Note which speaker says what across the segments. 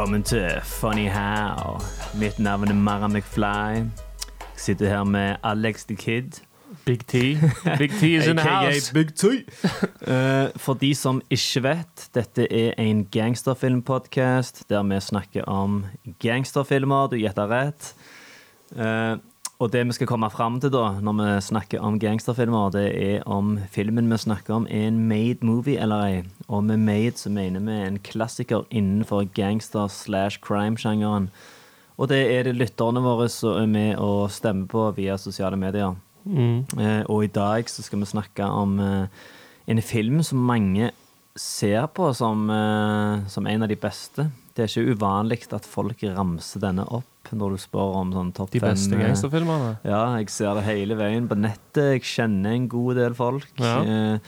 Speaker 1: Velkommen til Funny How. Mitt navn er Mara McFly. Jeg sitter her med Alex the Kid.
Speaker 2: Big T. Big T is in the house.
Speaker 1: Big T. uh, for de som ikke vet, dette er en gangsterfilmpodcast der vi snakker om gangsterfilmer. Du gjetter rett. Eh, og det vi skal komme fram til da, når vi snakker om gangsterfilmer, det er om filmen vi snakker om er en made movie eller ei. Og med made så mener vi en klassiker innenfor gangster slash crime-sjangeren. Og det er det lytterne våre som er med og stemmer på via sosiale medier. Eh, og i dag så skal vi snakke om eh, en film som mange ser på som, eh, som en av de beste. Det er ikke uvanlig at folk ramser denne opp når du spør om sånn topp
Speaker 2: De beste
Speaker 1: eh,
Speaker 2: gangsterfilmene.
Speaker 1: Ja, jeg ser det hele veien på nettet. Jeg kjenner en god del folk.
Speaker 2: Ja.
Speaker 1: Eh,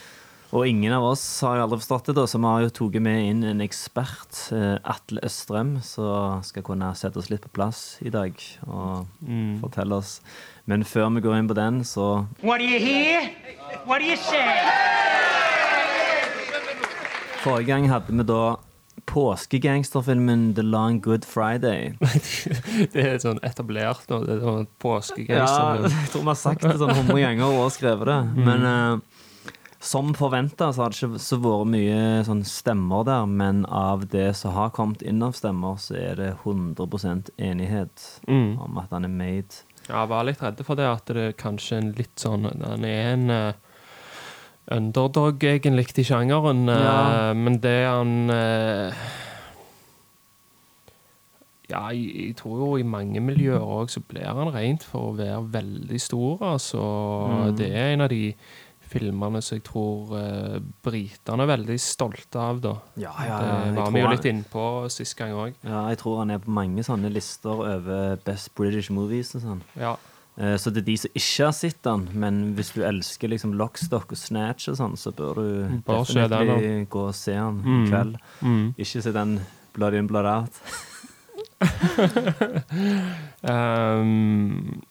Speaker 1: og ingen av oss har jo aldri forstått det, da, så vi har jo tatt med inn en ekspert, eh, Atle Østrem, som skal kunne sette oss litt på plass i dag og
Speaker 2: Mm.
Speaker 1: fortelle oss. Men før vi går inn på den, så
Speaker 3: What do you hear? What do you say?
Speaker 1: Forrige gang hadde vi da påskegangsterfilmen The Long Good Friday.
Speaker 2: Det er sånn etablert nå. Det er sånn
Speaker 1: Ja, jeg tror vi har sagt det sånn 100 ganger og skrevet det. Men uh, som forventa så har det ikke så vært mye sånn stemmer der, men av det som har kommet inn av stemmer, så er det 100 enighet
Speaker 2: Mm.
Speaker 1: om at han er made.
Speaker 2: Ja, jeg var litt redd for det, at det er kanskje en litt sånn Han er en eh, underdog, egentlig, i sjangeren, eh,
Speaker 1: Ja.
Speaker 2: men det han eh, Ja, jeg, tror jo i mange miljøer òg så blir han rent for å være veldig stor, altså.
Speaker 1: Mm.
Speaker 2: Det er en av de filmene som jeg tror uh, britene er veldig stolte av, da.
Speaker 1: Ja,
Speaker 2: det var vi jo litt innpå sist gang òg.
Speaker 1: Ja, jeg tror han er på mange sånne lister over Best British Movies og sånn.
Speaker 2: Ja.
Speaker 1: Eh, Så det er de som ikke har sett den, men hvis du elsker liksom Lockstock og Snatch og sånn, så bør du
Speaker 2: Bare se den,
Speaker 1: definitivt gå og se den i
Speaker 2: Mm.
Speaker 1: kveld.
Speaker 2: Mm.
Speaker 1: Ikke se den Blood in, Blood out.
Speaker 2: um,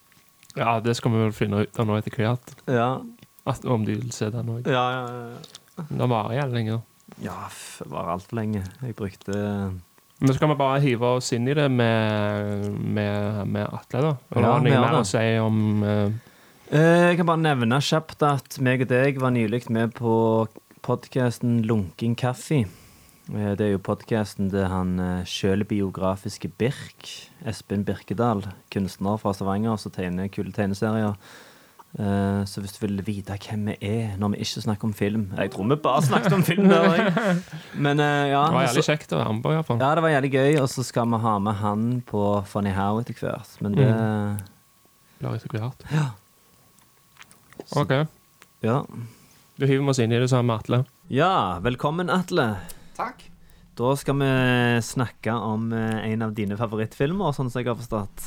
Speaker 2: ja, det skal vi vel finne ut av nå etter hvert.
Speaker 1: Ja,
Speaker 2: At, om de vil se den òg.
Speaker 1: ja, ja. ja.
Speaker 2: Det varer jævlig lenge.
Speaker 1: Ja, det var altfor lenge. Jeg brukte
Speaker 2: Men så kan vi bare hive oss inn i det med, med, med Atle, da. Hva
Speaker 1: Ja,
Speaker 2: har noe mer å si om eh,
Speaker 1: Eh, Jeg kan bare nevne kjapt at meg og deg var nylig med på podkasten Lunken kaffe. Eh, Det er jo podkasten til han sjølbiografiske Birk, Espen Birkedal, kunstner fra Stavanger som tegner kule tegneserier. Eh, Så hvis du vil vite hvem vi er når vi ikke snakker om film Jeg tror vi bare snakket om film der òg. Men eh, ja.
Speaker 2: Det var jævlig kjekt å være med på,
Speaker 1: ja, det var jævlig gøy, og så skal vi ha med han på Funny How etter hvert. Men det
Speaker 2: Blir etter hvert.
Speaker 1: Ja.
Speaker 2: OK.
Speaker 1: Ja.
Speaker 2: Da hiver vi oss inn i det sammen med Atle.
Speaker 1: ja, velkommen, Atle.
Speaker 4: Takk.
Speaker 1: Da skal vi snakke om eh, en av dine favorittfilmer, sånn som jeg har forstått.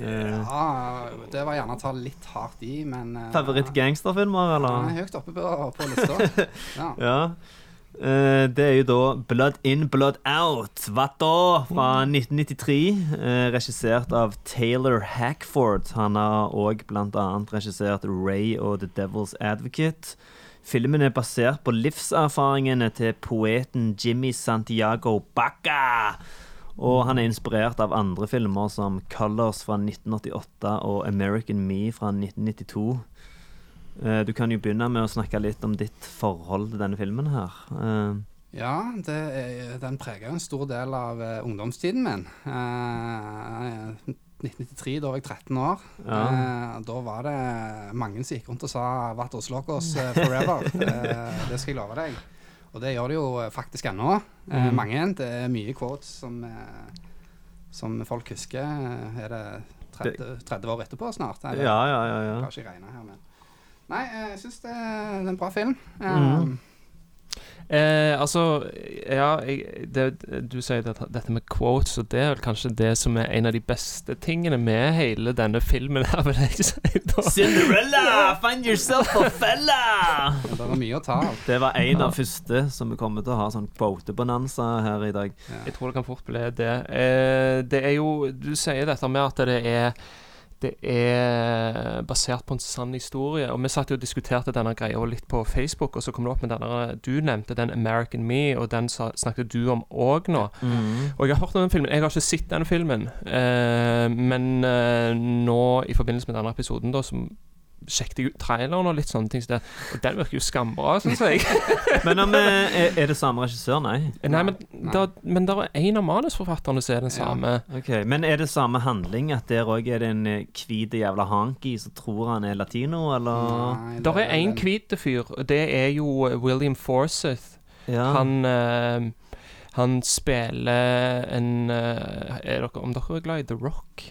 Speaker 1: Eh,
Speaker 4: Ja, det var gjerne å ta litt hardt i, men uh,
Speaker 1: Favoritt-gangsterfilmer, eller?
Speaker 4: Ja, høyt oppe på, på lista. Ja.
Speaker 1: Ja. Uh, det er jo da Blood In, Blood Out. Hva da? Fra 1993. Uh, regissert av Taylor Hackford. Han har òg annet regissert Ray og The Devil's Advocate. Filmen er basert på livserfaringene til poeten Jimmy Santiago Bacca. Og han er inspirert av andre filmer som Colors fra 1988 og American Me fra 1992. Eh, Du kan jo begynne med å snakke litt om ditt forhold til denne filmen her. Eh,
Speaker 4: ja, det er, den preger en stor del av eh, ungdomstiden min. Eh, 1993, da var jeg 13 år.
Speaker 1: Ja.
Speaker 4: Eh, da var det mange som gikk rundt og sa 'Vatos locos oss forever'. Eh, det skal jeg love deg. Og det gjør det jo faktisk ennå. Eh,
Speaker 2: Mhm.
Speaker 4: Mange. Det er mye quotes som, eh, som folk husker. Eh, Er det 30, 30 år etterpå snart? eller?
Speaker 1: ja, ja, ja. Ja.
Speaker 4: klarer ikke regne her, men Nei, jeg syns det er en bra film. Eh,
Speaker 1: Mhm.
Speaker 2: Eh, altså, ja jeg, det, Du sier dette, dette med quotes, og det er vel kanskje det som er en av de beste tingene med hele denne filmen. her, vil jeg si da.
Speaker 1: Cinderella, find yourself a fella!
Speaker 4: Det var mye å ta av.
Speaker 1: Det var en av første som vi kommer til å ha sånn quote-bonanza her i dag.
Speaker 2: Jeg tror det kan fort bli det. Eh, det er jo Du sier dette med at det er det er basert på en sann historie. Og Vi satt jo og diskuterte denne greia litt på Facebook, og så kom det opp med denne du nevnte, den 'American Me', og den sa, snakket du om òg nå. Og jeg har hørt om den filmen. Jeg har ikke sett den filmen, eh, men eh, nå i forbindelse med denne episoden, da, så sjekket jeg ut traileren og litt sånne ting. Så det, og den virker jo skambra, syns jeg.
Speaker 1: Men om, eh, er, er det samme regissør? Nei.
Speaker 2: Nei, men da, men det er en av manusforfatterne som er den samme.
Speaker 1: Ok, Men er det samme handling? At der òg er det en eh, hvit jævla hanky som tror han er latino, eller?
Speaker 4: Nei,
Speaker 2: Der er én hvit fyr, og det er jo William Forsyth.
Speaker 1: Ja.
Speaker 2: Han eh, Han spiller en eh, Er dere Om dere er glad i The Rock?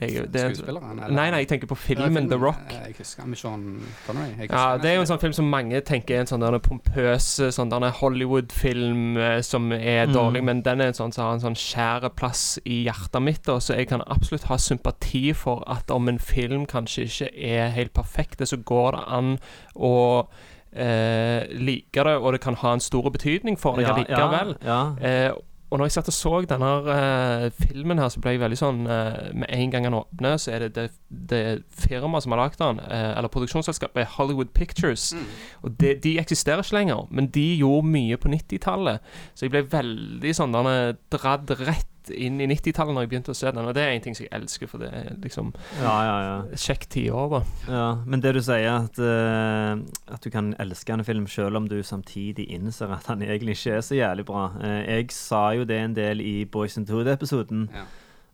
Speaker 2: Jeg, det er-
Speaker 4: Skuespilleren? eller-
Speaker 2: Nei, nei, jeg tenker på filmen The Rock.
Speaker 4: Jeg husker med Sean Connery. Jeg husker
Speaker 2: Ja, Det er jo en sånn film som mange tenker er en sånn der pompøs sånn Hollywood-film eh, som er
Speaker 1: Mm.
Speaker 2: dårlig, men den er en sånn som har en sånn skjære plass i hjertet mitt. Og Så jeg kan absolutt ha sympati for at om en film kanskje ikke er helt perfekt, så går det an å eh, like det, og det kan ha en stor betydning for deg
Speaker 1: ja,
Speaker 2: likevel.
Speaker 1: Ja, ja.
Speaker 2: Eh, og når jeg satt og så denne uh, filmen her, så ble jeg veldig sånn uh, Med en gang den åpner, så er det det, det firmaet som har lagd den, uh, eller produksjonsselskapet, Hollywood Pictures. Og de, de eksisterer ikke lenger, men de gjorde mye på 90-tallet. Så jeg ble veldig sånn derne, dratt rett inn i 90-tallet når jeg begynte å se den. Og det er en ting som jeg elsker, for det er liksom
Speaker 1: ja, ja, ja.
Speaker 2: kjekt tiår, da.
Speaker 1: Ja, men det du sier, at, uh, at du kan elske en film selv om du samtidig innser at han egentlig ikke er så jævlig bra. Uh, jeg sa jo det en del i Boys and Tood-episoden.
Speaker 4: Ja.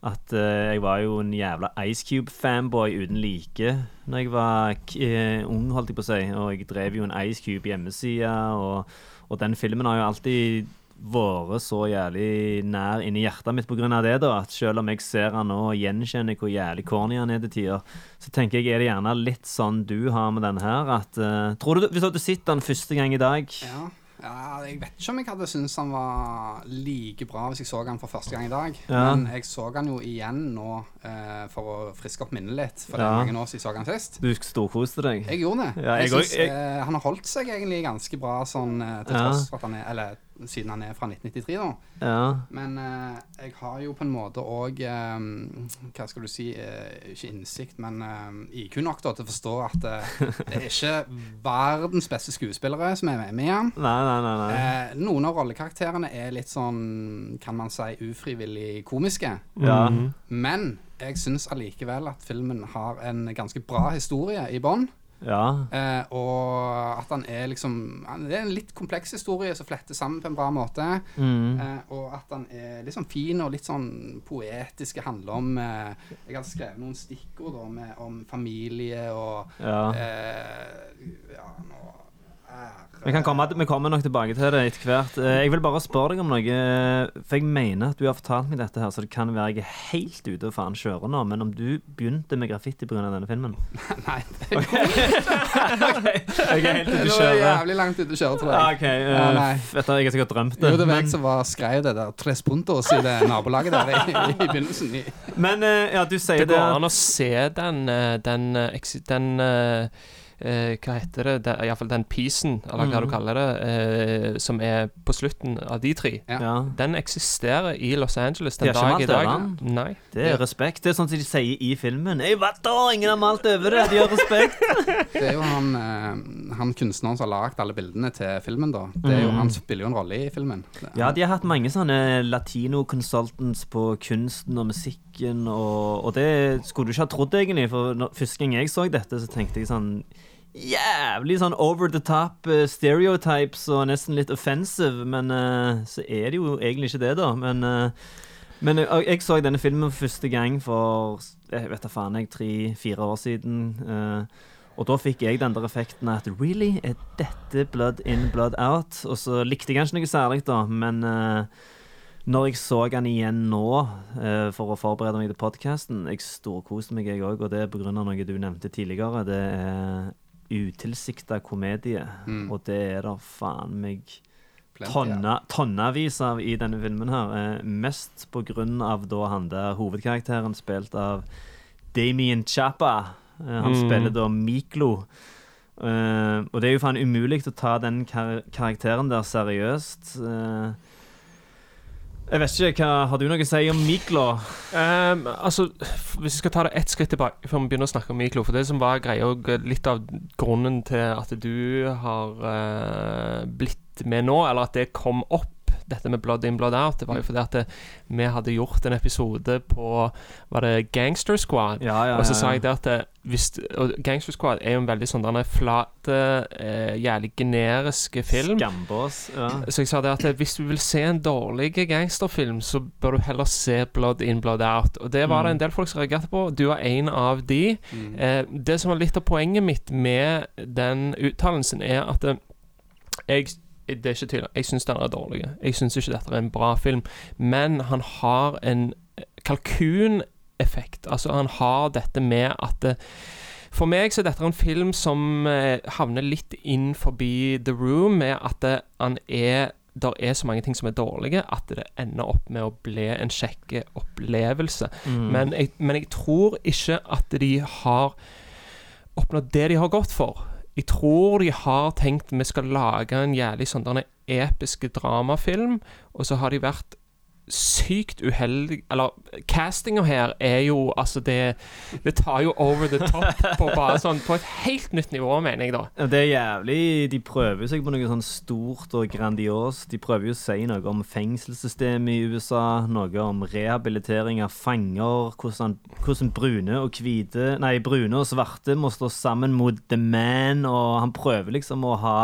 Speaker 1: At uh, jeg var jo en jævla Ice Cube-fanboy uten like Når jeg var k eh, ung, holdt jeg på å si. Og jeg drev jo en Ice Cube-hjemmeside, og, og den filmen har jo alltid vært så jævlig nær inni hjertet mitt pga. det, da. At selv om jeg ser han nå og gjenkjenner hvor jævlig corny han er til tider, så tenker jeg er det gjerne litt sånn du har med den her. At uh, Tror du Hvis du hadde sett den første gang i dag
Speaker 4: Ja. ja, jeg vet ikke om jeg hadde syntes han var like bra hvis jeg så han for første gang i dag.
Speaker 1: Ja.
Speaker 4: Men jeg så han jo igjen nå uh, for å friske opp minnet litt, for det
Speaker 1: Ja.
Speaker 4: er mange år siden jeg så han sist.
Speaker 1: Du storkoste deg?
Speaker 4: Jeg gjorde det.
Speaker 1: Ja, jeg
Speaker 4: jeg synes,
Speaker 1: jeg-
Speaker 4: Uh, han har holdt seg egentlig ganske bra sånn til tross for at han er Eller siden han er fra 1993, da.
Speaker 1: Ja.
Speaker 4: Men eh, jeg har jo på en måte òg Hva skal du si eh, Ikke innsikt, men eh, IQ nok da til å forstå at eh, det er ikke verdens beste skuespillere som er med igjen.
Speaker 1: Nei, nei, nei. nei.
Speaker 4: Eh, noen av rollekarakterene er litt sånn, kan man si, ufrivillig komiske.
Speaker 1: Ja.
Speaker 4: Men jeg syns allikevel at filmen har en ganske bra historie i bånn.
Speaker 1: Ja.
Speaker 4: Eh, og at han er liksom han- Det er en litt kompleks historie som fletter sammen på en bra måte.
Speaker 1: Mm.
Speaker 4: Eh, og at han er litt sånn fin og litt sånn poetisk. Det handler om eh, Jeg har skrevet noen stikkord om familie og
Speaker 1: ja.
Speaker 4: eh, Ja, nå
Speaker 1: Vi, kan komme, vi kommer nok tilbake til det etter hvert. Eh, Jeg vil bare spørre deg om noe. eh, For jeg mener at du har fortalt meg dette, her så det kan være jeg er helt ute og faen kjører nå. Men om du begynte med graffiti pga. denne filmen?
Speaker 4: Nei,
Speaker 1: Jeg er helt ute
Speaker 4: det
Speaker 1: å kjøre.
Speaker 4: jævlig langt ute å kjøre, tror jeg.
Speaker 1: OK. uh,
Speaker 4: Ja,
Speaker 1: vet du, jeg har sikkert drømt det.
Speaker 4: Jo, det var jeg som var, skrev det der Tres Puntos i det nabolaget der i, i begynnelsen. I,
Speaker 1: Men uh, ja, du sier
Speaker 2: Det
Speaker 1: det
Speaker 2: går an å se den den, Den, den eh, Hva heter det? det Iallfall den pisen, eller hva
Speaker 1: mm.
Speaker 2: du kaller det, eh, som er på slutten av de tre.
Speaker 4: Ja.
Speaker 2: Den eksisterer i Los Angeles
Speaker 1: De
Speaker 2: den
Speaker 1: har ikke
Speaker 2: dag i
Speaker 1: malt
Speaker 2: dag.
Speaker 1: over den?
Speaker 2: Nei.
Speaker 1: Det er respekt. Det er sånn som de sier i filmen. Ei, hva da? Ingen har malt over det. De har respekt.
Speaker 4: det er jo han, eh, han kunstneren som har lagd alle bildene til filmen, da. Det er jo,
Speaker 1: Mhm.
Speaker 4: Han spiller jo en rolle i filmen. Det-
Speaker 1: Ja, de har hatt mange sånne latino-consultants på kunsten og musikken, og, og det skulle du ikke ha trodd, egentlig. For når, første gang jeg så dette, så tenkte jeg sånn Jævlig sånn over the top eh, stereotypes og nesten litt offensive, men uh, så er det jo egentlig ikke det, da. Men, uh, men jeg, jeg så denne filmen første gang for jeg vet da faen, jeg, tre-fire år siden. og da fikk jeg den der effekten at Really? Er dette blood in, blood out? Og så likte jeg kanskje noe særlig, da, men når jeg så den igjen nå uh, for å forberede meg til podkasten Jeg storkoste meg, jeg òg, og det er pga. noe du nevnte tidligere. Det er utilsikta komedie,
Speaker 4: Mm.
Speaker 1: og det er da faen meg tonna, tonnevis av i denne filmen her. Eh, mest på grunn av da han der hovedkarakteren spilt av Damien Chapa. Eh, han
Speaker 2: Mm.
Speaker 1: spiller da Miklo. Eh, og det er jo faen umulig å ta den kar karakteren der seriøst. Eh, jeg vet ikke, hva, Har du noe å si om Miklo?
Speaker 2: Um, altså, Hvis vi skal ta det ett skritt tilbake før vi begynner å snakke om Miklo For det som var greia og litt av grunnen til at du har uh, blitt med nå, eller at det kom opp, dette med Blood in, Blood out, det var jo fordi at det, vi hadde gjort en episode på Var det Gangster Squad?
Speaker 1: Ja, ja,
Speaker 2: Og så sa jeg det at det, hvis, og Gangster Squad er jo en veldig sånn denne flate, eh, jævlig generiske film.
Speaker 1: Skambås. Ja.
Speaker 2: Så jeg sa det at hvis du vil se en dårlig gangsterfilm, så bør du heller se Blood In, Blood Out. Og det var det en del folk som reagerte på. Du er en av de. Eh, det som var litt av poenget mitt med den uttalelsen, er at eh, jeg det er ikke tvil. Jeg syns den er dårlig. Jeg syns ikke dette er en bra film. Men han har en kalkuneffekt. Altså, han har dette med at det, For meg så er dette en film som eh, havner litt inn forbi The Room, med at det, han er der er så mange ting som er dårlige, at det ender opp med å bli en kjekk opplevelse.
Speaker 1: Mm.
Speaker 2: Men, jeg, men jeg tror ikke at de har oppnådd det de har gått for. Jeg tror de har tenkt vi skal lage en jævlig sånn episk dramafilm, og så har de vært sykt uheldig Eller castinga her er jo Altså, det, det tar jo over the top på bare sånn På et helt nytt nivå, mener jeg, da.
Speaker 1: Ja, Det er jævlig De prøver seg på noe sånn stort og grandios. De prøver jo å si noe om fengselssystemet i USA, noe om rehabilitering av fanger, hvordan, hvordan brune og hvite Nei, brune og svarte må stå sammen mot the man, og han prøver liksom å ha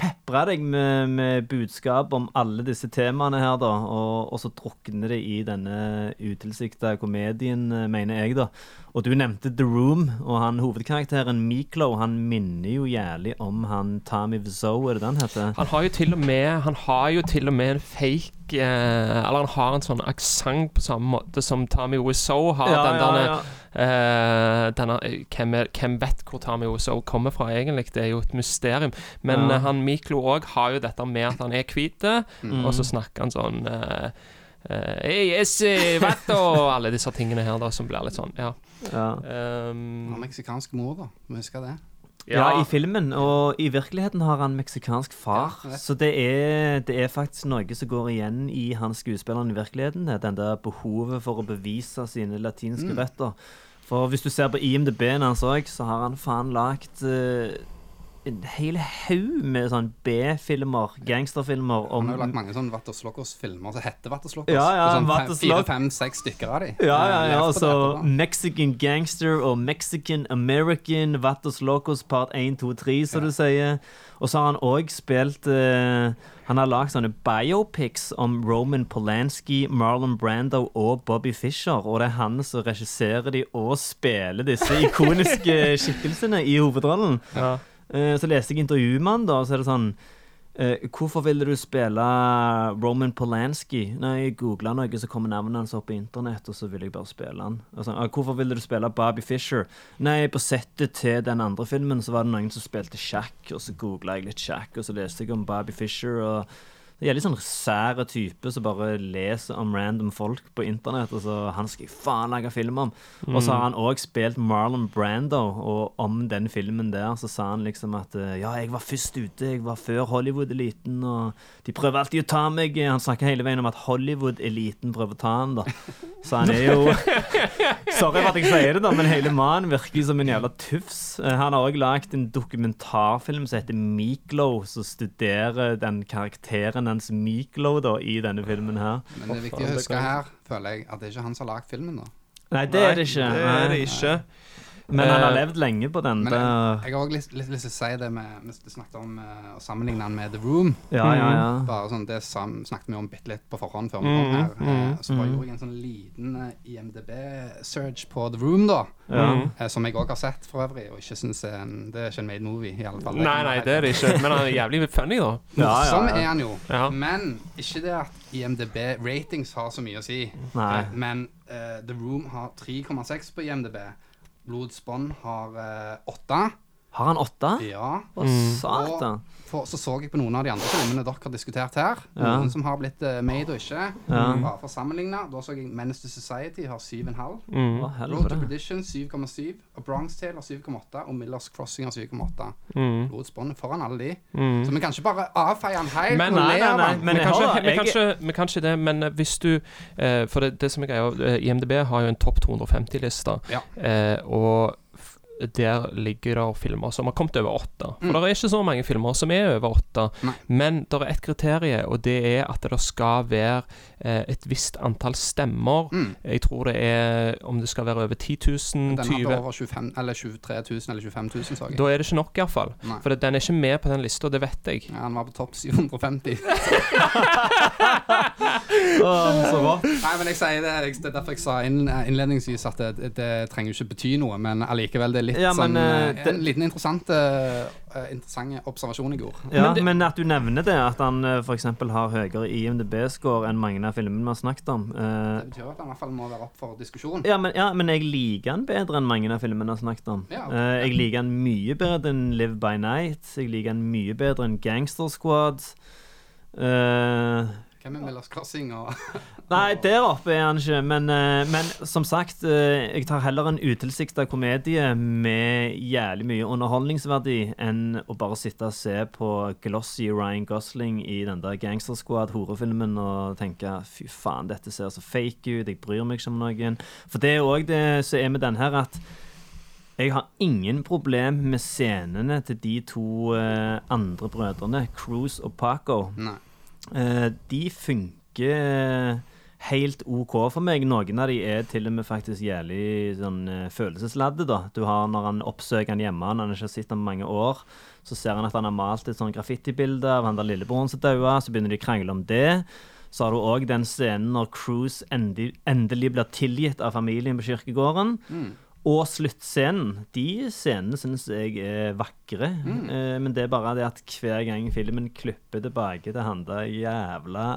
Speaker 1: Pepre deg med, med budskap om alle disse temaene her, da, og, og så drukner det i denne utilsikta komedien, eh, mener jeg, da. Og du nevnte The Room, og han hovedkarakteren Miklo, han minner jo jævlig om han Tommy Wiseau, er det den heter?
Speaker 2: Han har jo til og med Han har jo til og med en fake eh, Eller han har en sånn aksent på samme måte som Tommy Wiseau har.
Speaker 1: Ja,
Speaker 2: den
Speaker 1: ja,
Speaker 2: derne,
Speaker 1: ja.
Speaker 2: Eh, denne, eh, hvem, er, hvem vet hvor Tamio Wiseau kommer fra, egentlig? Det er jo et mysterium. Men
Speaker 1: Ja.
Speaker 2: uh, han Miklo òg har jo dette med at han er hvit,
Speaker 1: Mm.
Speaker 2: og så snakker han sånn uh, eh, hey, yes, eh, vet du, og alle disse tingene her da som blir litt sånn, ja.
Speaker 1: Ja.
Speaker 2: Um,
Speaker 4: Han har meksikansk mor, da. Må huske det.
Speaker 1: Ja, i filmen. Og i virkeligheten har han meksikansk far. Så det er, det er faktisk noe som går igjen i hans skuespilleren i virkeligheten. Den der behovet for å bevise sine latinske røtter. For hvis du ser på IMDb-en hans òg, så har han faen lagd eh, en hel haug med sånn B-filmer, gangsterfilmer
Speaker 4: Han har jo lagt mange sånne Vatos Locos-filmer som heter Vatos Locos.
Speaker 1: Ja, ja,
Speaker 4: sånn Fire-fem-seks stykker av de.
Speaker 1: Ja, ja, ja.
Speaker 4: på
Speaker 1: Altså. Mexican Gangster og Mexican American, Vatos Locos part 1, 2, 3, som
Speaker 4: Ja.
Speaker 1: du sier. Og så har han òg spilt uh, Han har lagd sånne biopics om Roman Polanski, Marlon Brando og Bobby Fischer. Og det er han som regisserer de og spiller disse ikoniske skikkelsene i hovedrollen.
Speaker 2: ja.
Speaker 1: Eh, Så leste jeg intervjuet med han, da, og så er det sånn eh, Hvorfor ville du spille Roman Polanski? Nei, jeg googla noe, så kommer navnet hans opp på internett, og så ville jeg bare spille han. Sånn, «Ah, Hvorfor ville du spille Bobby Fischer? Nei, på settet til den andre filmen så var det noen som spilte sjakk, og så googla jeg litt sjakk, og så leste jeg om Bobby Fischer, og det er litt sånn sære type som bare leser om random folk på internett. Og så Han skal jeg faen lage film om. Og så har han òg spilt Marlon Brando, og om den filmen der så sa han liksom at eh, Ja, jeg var først ute, jeg var før Hollywood-eliten, og de prøver alltid å ta meg. Han snakker hele veien om at Hollywood-eliten prøver å ta han, da. Så han er jo Sorry for at jeg sier det, da, men hele mannen virker som en jævla tufs. Eh, Han har òg lagd en dokumentarfilm som heter Miklo, som studerer den karakteren hans Miklo da, i denne filmen her.
Speaker 4: Men det er viktig å huske her, føler jeg, at det er ikke han som har lagd filmen, da.
Speaker 1: Nei, det er det ikke.
Speaker 2: Det er det
Speaker 1: Nei.
Speaker 2: ikke.
Speaker 1: Men han har
Speaker 2: Eh,
Speaker 1: levd lenge på den.
Speaker 4: Men jeg, jeg har òg lyst til å si det med Vi snakket om eh, å sammenligne den med The Room.
Speaker 1: ja, ja, ja.
Speaker 4: Bare sånn, Det sam, snakket vi om bitte litt på forhånd før vi kom her. Eh, så bare gjorde jeg en sånn liten IMDb-search på The Room, da.
Speaker 1: ja.
Speaker 4: Eh, som jeg òg har sett, for øvrig, og ikke syns er en, det er ikke en made movie. i alle fall.
Speaker 2: Nei, nei, det er det ikke. Men han er jævlig funny, da.
Speaker 1: Ja, ja.
Speaker 4: er han jo.
Speaker 2: Ja.
Speaker 4: Men ikke det at IMDb-ratings har så mye å si.
Speaker 1: Nei.
Speaker 4: Men The Room har 3,6 på IMDb. Blodsbånd har eh, 8.
Speaker 1: Har han åtte?
Speaker 4: Ja.
Speaker 1: Å, satan.
Speaker 4: Og for, så så jeg på noen av de andre filmene dere har diskutert her.
Speaker 1: Ja.
Speaker 4: Noen som har blitt uh, made og ikke.
Speaker 1: Ja.
Speaker 4: Bare for å sammenligne. Da så jeg Menace to Society har 7,5.
Speaker 2: Mm.
Speaker 4: Road to
Speaker 1: Predition
Speaker 4: Perdition 7,7. Og Bronx Tale har 7,8. Og Millers Crossing har 7,8.
Speaker 2: Mm.
Speaker 4: Blodsbåndet foran alle de.
Speaker 2: Mm.
Speaker 4: Så vi kan ikke bare avfeie han helt
Speaker 2: Men-
Speaker 1: Nei, nei, nei, men
Speaker 2: vi,
Speaker 1: jeg
Speaker 2: kan ikke, vi, kan
Speaker 1: jeg-
Speaker 2: ikke, vi kan ikke det, men eh, hvis du uh, For det, det som er greia uh, IMDb har jo en topp 250-liste,
Speaker 4: Ja.
Speaker 2: eh, og der ligger det filmer som har kommet over åtte. For
Speaker 4: Mm.
Speaker 2: det er ikke så mange filmer som er over åtte.
Speaker 4: Nei.
Speaker 2: Men det er ett kriterium, og det er at det skal være eh, et visst antall stemmer.
Speaker 4: Mm.
Speaker 2: Jeg tror det er om det skal være over 10 000,
Speaker 4: Den hadde
Speaker 2: 20
Speaker 4: over 25, eller 23 000 eller 25 000, sa jeg.
Speaker 2: Da er det ikke nok, iallfall. For den er ikke med på den lista, det vet jeg.
Speaker 4: Ja, han var på topp 750.
Speaker 1: Å, så bra.
Speaker 4: Nei, men jeg sier det, det er derfor jeg sa innledningsvis at det, det trenger jo ikke bety noe, men allikevel det er litt
Speaker 1: Ja, men,
Speaker 4: sånn
Speaker 1: eh,
Speaker 4: eh,
Speaker 1: det-
Speaker 4: En liten interessant, eh, eh, interessant observasjon i går.
Speaker 1: Ja,
Speaker 2: Men det-
Speaker 1: men at du nevner det, at han uh, f.eks. har høyere IMDb-score enn mange av filmene vi har snakket om. eh,
Speaker 4: Det betyr at han i hvert fall må være opp for diskusjon.
Speaker 1: ja, men, ja, men jeg liker han bedre enn mange av filmene vi har snakket om.
Speaker 4: Ja.
Speaker 1: Eh, jeg liker han mye bedre enn Live by Night. Jeg liker han mye bedre enn Gangster Squad. Eh,
Speaker 4: Hvem er Millers Crossing og
Speaker 1: Nei, der oppe er han ikke. Men, eh, men som sagt, eh, jeg tar heller en utilsikta komedie med jævlig mye underholdningsverdi enn å bare sitte og se på glossy Ryan Gosling i den der Gangster Squad-horefilmen og tenke fy faen, dette ser så fake ut, jeg bryr meg ikke om noen. For det er òg det som er med den her, at jeg har ingen problem med scenene til de to eh, andre brødrene, Cruise og Paco.
Speaker 4: Nei.
Speaker 1: Eh, de funker helt OK for meg. Noen av de er til og med faktisk jævlig sånn eh, følelsesladde. da. Du har Når han oppsøker han hjemme, han har ikke sett ham på mange år, så ser han at han har malt et sånn graffitibilde av han der lillebroren som daua, så begynner de å krangle om det. Så har du òg den scenen når Cruise endelig, endelig blir tilgitt av familien på kirkegården.
Speaker 4: Mm.
Speaker 1: Og sluttscenen. De scenene syns jeg er vakre. Mm. men det er bare det at hver gang filmen klipper tilbake til han der jævla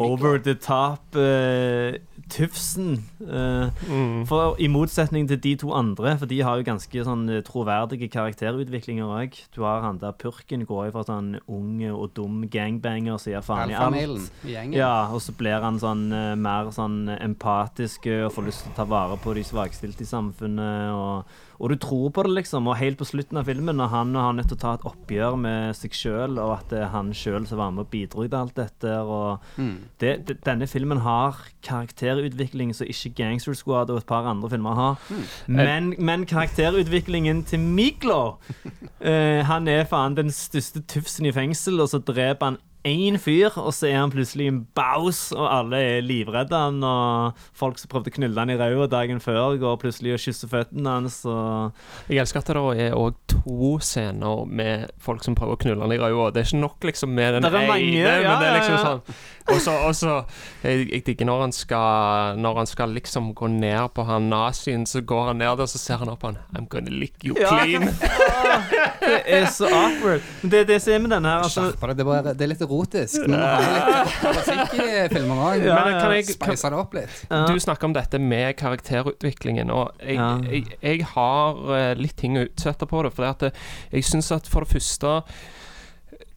Speaker 1: over the top uh, Tufsen. Uh,
Speaker 2: Mm.
Speaker 1: for I motsetning til de to andre, for de har jo ganske sånn eh, troverdige karakterutviklinger òg. Du har han der purken går jo fra sånn ung og dum gangbanger som gir faen i alt. Ja, og så blir han sånn mer sånn empatisk og får lyst til å ta vare på de svakstilte i samfunnet. Og, og du tror på det, liksom. Og helt på slutten av filmen, når han har nødt til å ta et oppgjør med seg sjøl, og at det er han sjøl som var med og bidro til alt dette. og
Speaker 4: Mm.
Speaker 1: det, det, Denne filmen har karakterutvikling som ikke Gangster Squad og et par andre filmer har. Men, men karakterutviklingen til Miklo eh, Han er faen den største tufsen i fengsel, og så dreper han én fyr, og så er han plutselig en baus, og alle er livredde han, og folk som prøvde å knulle han i ræva dagen før, går plutselig og kysser føttene hans, og
Speaker 2: Jeg elsker at det da er òg to scener med folk som prøver å knulle han i ræva. Det er ikke nok liksom med den ene,
Speaker 1: ja,
Speaker 2: men det er
Speaker 1: ja,
Speaker 2: liksom
Speaker 1: ja.
Speaker 2: sånn Og så, og så Jeg, jeg digger når han skal Når han skal liksom gå ned på han nazien, så går han ned der, så ser han opp på han I'm gonna lick you
Speaker 1: Ja.
Speaker 2: clean.
Speaker 1: Det er så awkward. Men det er det som er med denne her. Altså,
Speaker 4: Skjerp deg, det, er bare- det er litt erotisk. Nå må vi ha litt musikk i filmer òg.
Speaker 1: Ja,
Speaker 2: Men kan jeg, kan,
Speaker 4: Speise det opp litt.
Speaker 1: ja.
Speaker 2: Du snakker om dette med karakterutviklingen, og jeg,
Speaker 1: Ja.
Speaker 2: jeg, jeg har eh, litt ting å utsette på det. For at eh, jeg syns at for det første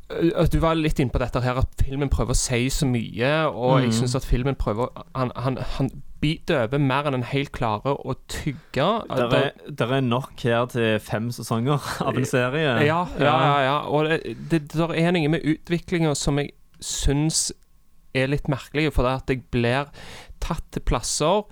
Speaker 2: Du var litt inne på dette her at filmen prøver å si så mye, og jeg
Speaker 1: Mm.
Speaker 2: syns at filmen prøver Han, han, han biter over mer enn han helt klarer å tygge.
Speaker 1: Der er, der er nok her til fem sesonger av en serie.
Speaker 2: Ja, ja, ja. ja. Og det, det der er noe med utviklinga som jeg syns er litt merkelig, for det at jeg blir tatt til plasser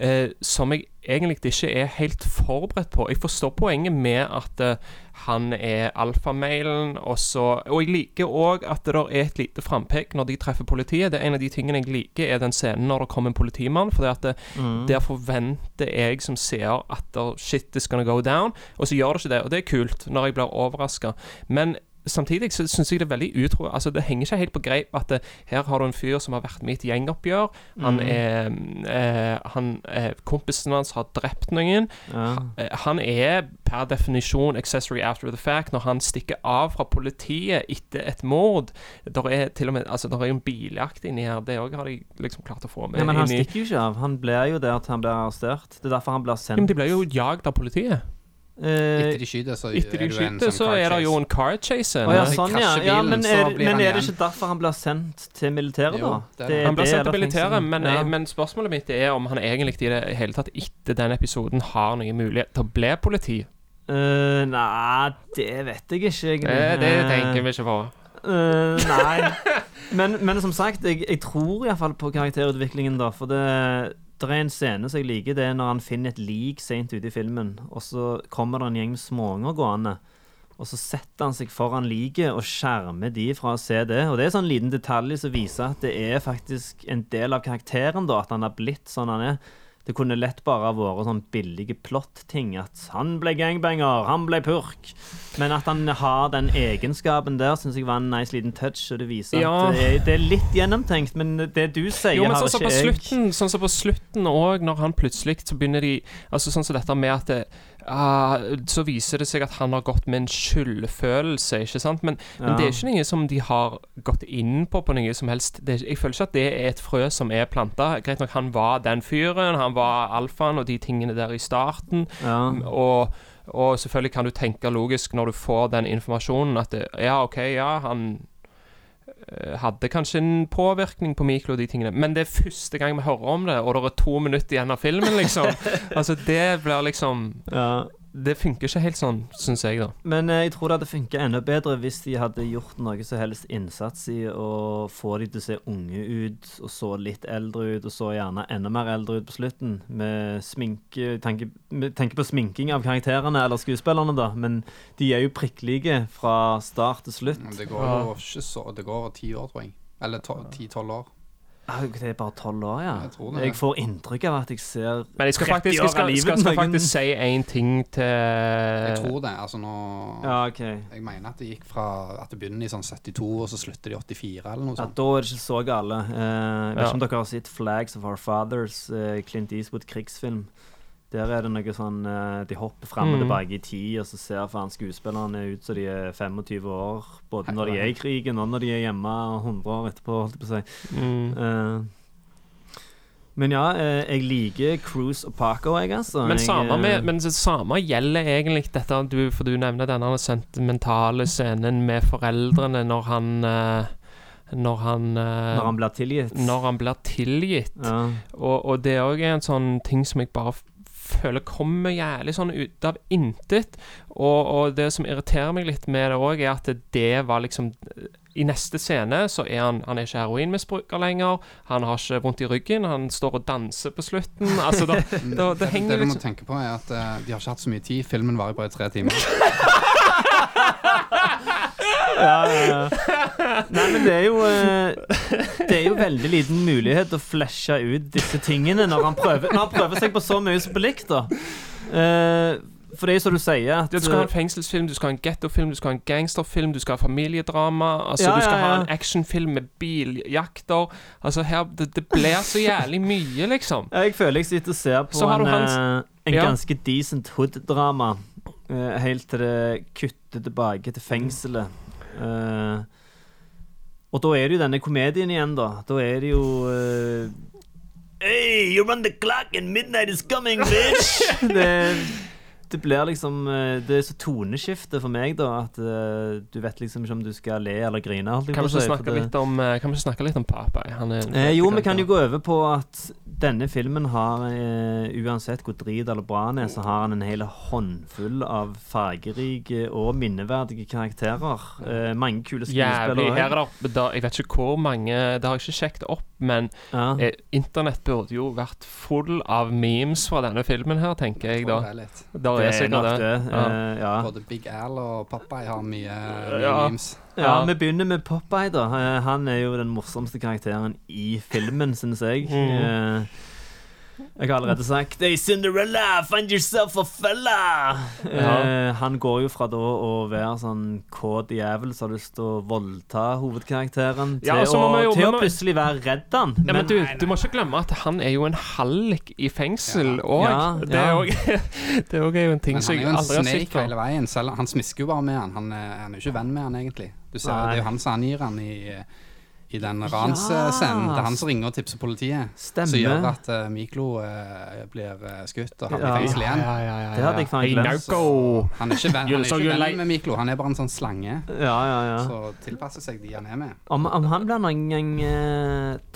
Speaker 2: eh, som jeg egentlig ikke er helt forberedt på. Jeg forstår poenget med at uh, han er alfamailen, og så Og jeg liker òg at det er et lite frampek når de treffer politiet. Det er En av de tingene jeg liker, er den scenen når det kommer en politimann. For det,
Speaker 1: Mm.
Speaker 2: der forventer jeg som seer at der, shit is gonna go down, og så gjør det ikke det. Og det er kult når jeg blir overraska. Men samtidig så syns jeg det er veldig utro... Altså, det henger ikke helt på greip at det, her har du en fyr som har vært med i et gjengoppgjør. Han
Speaker 1: Mm.
Speaker 2: er eh, han, eh, Kompisen hans har drept noen.
Speaker 1: Ja.
Speaker 2: Eh, Han er per definisjon accessory after the fact når han stikker av fra politiet etter et mord. Der er til og med Altså, der er jo en biljakt inni her. Det òg har de liksom klart å få med.
Speaker 1: Ja, men han
Speaker 2: inni.
Speaker 1: stikker jo ikke av. Han blir jo der til han blir arrestert. Det er derfor han blir
Speaker 2: ja,
Speaker 1: sendt
Speaker 2: men de blir jo jagd av politiet.
Speaker 1: Eh,
Speaker 4: Etter de skyter, så
Speaker 2: Etter de
Speaker 4: er det jo en
Speaker 2: skyter,
Speaker 4: sånn
Speaker 2: så er det jo en car chase.
Speaker 1: Oh, ja, sånn, ja. ja men, er, men er det ikke derfor han blir sendt til militæret,
Speaker 4: Jo,
Speaker 1: da?
Speaker 4: det det.
Speaker 2: Han
Speaker 1: blir
Speaker 2: sendt til militæret, men,
Speaker 1: ja.
Speaker 2: men spørsmålet mitt er om han egentlig i det hele tatt etter den episoden har noen mulighet til å bli politi.
Speaker 1: Uh, Nei, det vet jeg ikke, egentlig.
Speaker 2: Det, det
Speaker 1: Eh,
Speaker 2: tenker vi ikke på.
Speaker 1: Uh, nei. Men, men som sagt, jeg, jeg tror iallfall på karakterutviklingen, da. For det, det er en scene som jeg liker, det er når han finner et lik seint ute i filmen, og så kommer det en gjeng småunger gående. Og så setter han seg foran liket og skjermer de fra å se det. Og det er sånn liten detalj som viser at det er faktisk en del av karakteren, da, at han har blitt sånn han er. Det kunne lett bare vært sånn billige plott-ting. At han ble gangbanger, han ble purk. Men at han har den egenskapen der, syns jeg var en nice liten touch. Og det viser
Speaker 2: Ja.
Speaker 1: at det er, det er litt gjennomtenkt, men det du sier,
Speaker 2: Jo, men
Speaker 1: har
Speaker 2: sånn som
Speaker 1: ikke
Speaker 2: på
Speaker 1: jeg.
Speaker 2: slutten Sånn som på slutten òg, når han plutselig så begynner de Altså sånn som dette med at det, ah, Så viser det seg at han har gått med en skyldfølelse, ikke sant? Men, men det er ikke noe som de har gått inn på på noe som helst. Det, jeg føler ikke at det er et frø som er planta. Greit nok, han var den fyren, han var alfaen og de tingene der i starten.
Speaker 1: Ja.
Speaker 2: Og, og selvfølgelig kan du tenke logisk når du får den informasjonen at det, ja, OK, ja, han hadde kanskje en påvirkning på Miklo og de tingene, men det er første gang vi hører om det, og det er to minutter igjen av filmen, liksom. altså, det blir liksom
Speaker 1: Ja.
Speaker 2: Det funker ikke helt sånn, syns jeg, da.
Speaker 1: Men eh, jeg tror det hadde funka enda bedre hvis de hadde gjort noe som helst innsats i å få de til å se unge ut, og så litt eldre ut, og så gjerne enda mer eldre ut på slutten. Med sminke Tenker, tenker på sminking av karakterene, eller skuespillerne, da. Men de er jo prikkelige fra start til slutt.
Speaker 4: Men Det går jo ikke så Det går over ti år, tror jeg. Eller ti-tolv år.
Speaker 1: Ah, Det er bare tolv år, ja.
Speaker 4: Jeg tror det.
Speaker 1: Jeg får inntrykk av at jeg ser
Speaker 2: Men jeg skal faktisk, jeg skal, skal, skal faktisk si én ting til
Speaker 4: Jeg tror det. Altså nå
Speaker 1: Ja, okay.
Speaker 4: Jeg mener at det gikk fra at det begynner i sånn 72, og så slutter det i 84, eller noe sånt.
Speaker 1: Ja, da er det ikke så gale. Uh, jeg vet
Speaker 2: Ja.
Speaker 1: om dere har sett 'Flags of Our Fathers', uh, Clint Eastwood krigsfilm. Der er det noe sånn eh, De hopper fram og
Speaker 2: Mm.
Speaker 1: tilbake i tid, og så ser faen skuespillerne ut som de er 25 år. Både når de er i krigen, og når de er hjemme 100 år etterpå, holdt jeg på å si.
Speaker 2: mm.
Speaker 1: Eh, men ja, eh, jeg liker Cruise og Paco, jeg, altså.
Speaker 2: Men,
Speaker 1: jeg,
Speaker 2: samme med, men det samme gjelder egentlig dette du, For du nevner denne sentimentale scenen med foreldrene når han Når han
Speaker 1: Når han blir tilgitt.
Speaker 2: når han blir tilgitt.
Speaker 1: ja.
Speaker 2: Og, og det òg er en sånn ting som jeg bare føler kommer jævlig sånn ut av intet. Og, og det som irriterer meg litt med det òg, er at det var liksom I neste scene så er han Han er ikke heroinmisbruker lenger. Han har ikke vondt i ryggen. Han står og danser på slutten. Altså, da, da, det
Speaker 4: det,
Speaker 2: henger
Speaker 4: det du må
Speaker 2: liksom
Speaker 4: tenke på, er at uh, de har ikke hatt så mye tid. Filmen varer bare i tre timer.
Speaker 1: ja, ja, ja. Nei, men det er jo eh, Det er jo veldig liten mulighet å flashe ut disse tingene når han prøver, når han prøver seg på så mye som på likt, da. Eh, for det er jo som du sier at
Speaker 2: Ja, du skal ha en fengselsfilm, du skal ha en gettofilm, du skal ha en gangsterfilm, du skal ha familiedrama. Altså,
Speaker 1: Ja,
Speaker 2: Du skal ha en actionfilm med biljakter. Altså, her Det, det blir så jævlig mye, liksom.
Speaker 1: Ja, Jeg føler jeg sitter og ser på en,
Speaker 2: hans-
Speaker 1: eh, en ganske decent hood-drama. eh, helt til det kutter tilbake til fengselet. Eh, og da er det jo denne komedien igjen, da. Da er det jo eh, Hey, you're on the clock and midnight is coming, bitch! det, det blir liksom eh, Det er så toneskifte for meg, da, at uh, du vet liksom ikke om du skal le eller grine. Holdt
Speaker 2: Kan vi ikke
Speaker 1: si,
Speaker 2: snakke
Speaker 1: det-
Speaker 2: litt om, eh, kan vi ikke snakke litt om er
Speaker 1: Eh, jo, vi kan jo gå over på at denne filmen har uh, Uansett hvor drit eller bra han er, så har han en hel håndfull av fargerike og minneverdige karakterer. Uh, mange kule. Skuespillere.
Speaker 2: er det da, Jeg vet ikke hvor mange Det har jeg ikke sjekket opp, men
Speaker 1: Ja.
Speaker 2: eh, internett burde jo vært full av memes fra denne filmen her, tenker jeg da.
Speaker 4: Det
Speaker 1: Det
Speaker 2: er
Speaker 1: er
Speaker 2: sikkert
Speaker 1: nok
Speaker 2: det.
Speaker 1: det.
Speaker 2: Ja.
Speaker 1: Eh, ja.
Speaker 4: Både Big Al og Popeye har mye, memes.
Speaker 1: ja,
Speaker 2: Ja.
Speaker 1: vi begynner med Popeye, da. Eh, han er jo den morsomste karakteren i filmen, syns jeg.
Speaker 2: Mm.
Speaker 1: Jeg har allerede sagt Hey Cinderella, find yourself a fella! Eh, han går jo fra da å være sånn kåt jævel som har lyst til å voldta hovedkarakteren, til,
Speaker 2: Ja, og så
Speaker 1: å,
Speaker 2: jo-
Speaker 1: til å plutselig være redd han.
Speaker 2: Ja, men du, du må ikke glemme at han er jo en hallik i fengsel òg.
Speaker 1: Ja,
Speaker 2: det
Speaker 1: ja.
Speaker 2: er òg det er jo en ting
Speaker 4: Men
Speaker 2: som
Speaker 4: han er
Speaker 2: jeg
Speaker 4: jo en
Speaker 2: aldri har sett
Speaker 4: snake
Speaker 2: før.
Speaker 4: hele veien. Selv, han smisker jo bare med han. Han, er- han er jo ikke venn med han, egentlig. Du ser,
Speaker 1: Nei.
Speaker 4: Det er jo han som angir han i, i den ransscenen. Det er han som ringer og tipser politiet.
Speaker 1: Stemmer.
Speaker 4: Som gjør at uh, Miklo uh, blir eh, skutt og havner i fengsel igjen.
Speaker 1: Det hadde jeg faen glemt.
Speaker 4: Han er ikke venn, han er ikke venn med Miklo, han er bare en sånn slange.
Speaker 1: Ja, ja, ja.
Speaker 4: Så tilpasser seg de han er med.
Speaker 1: Om, om han blir noen gang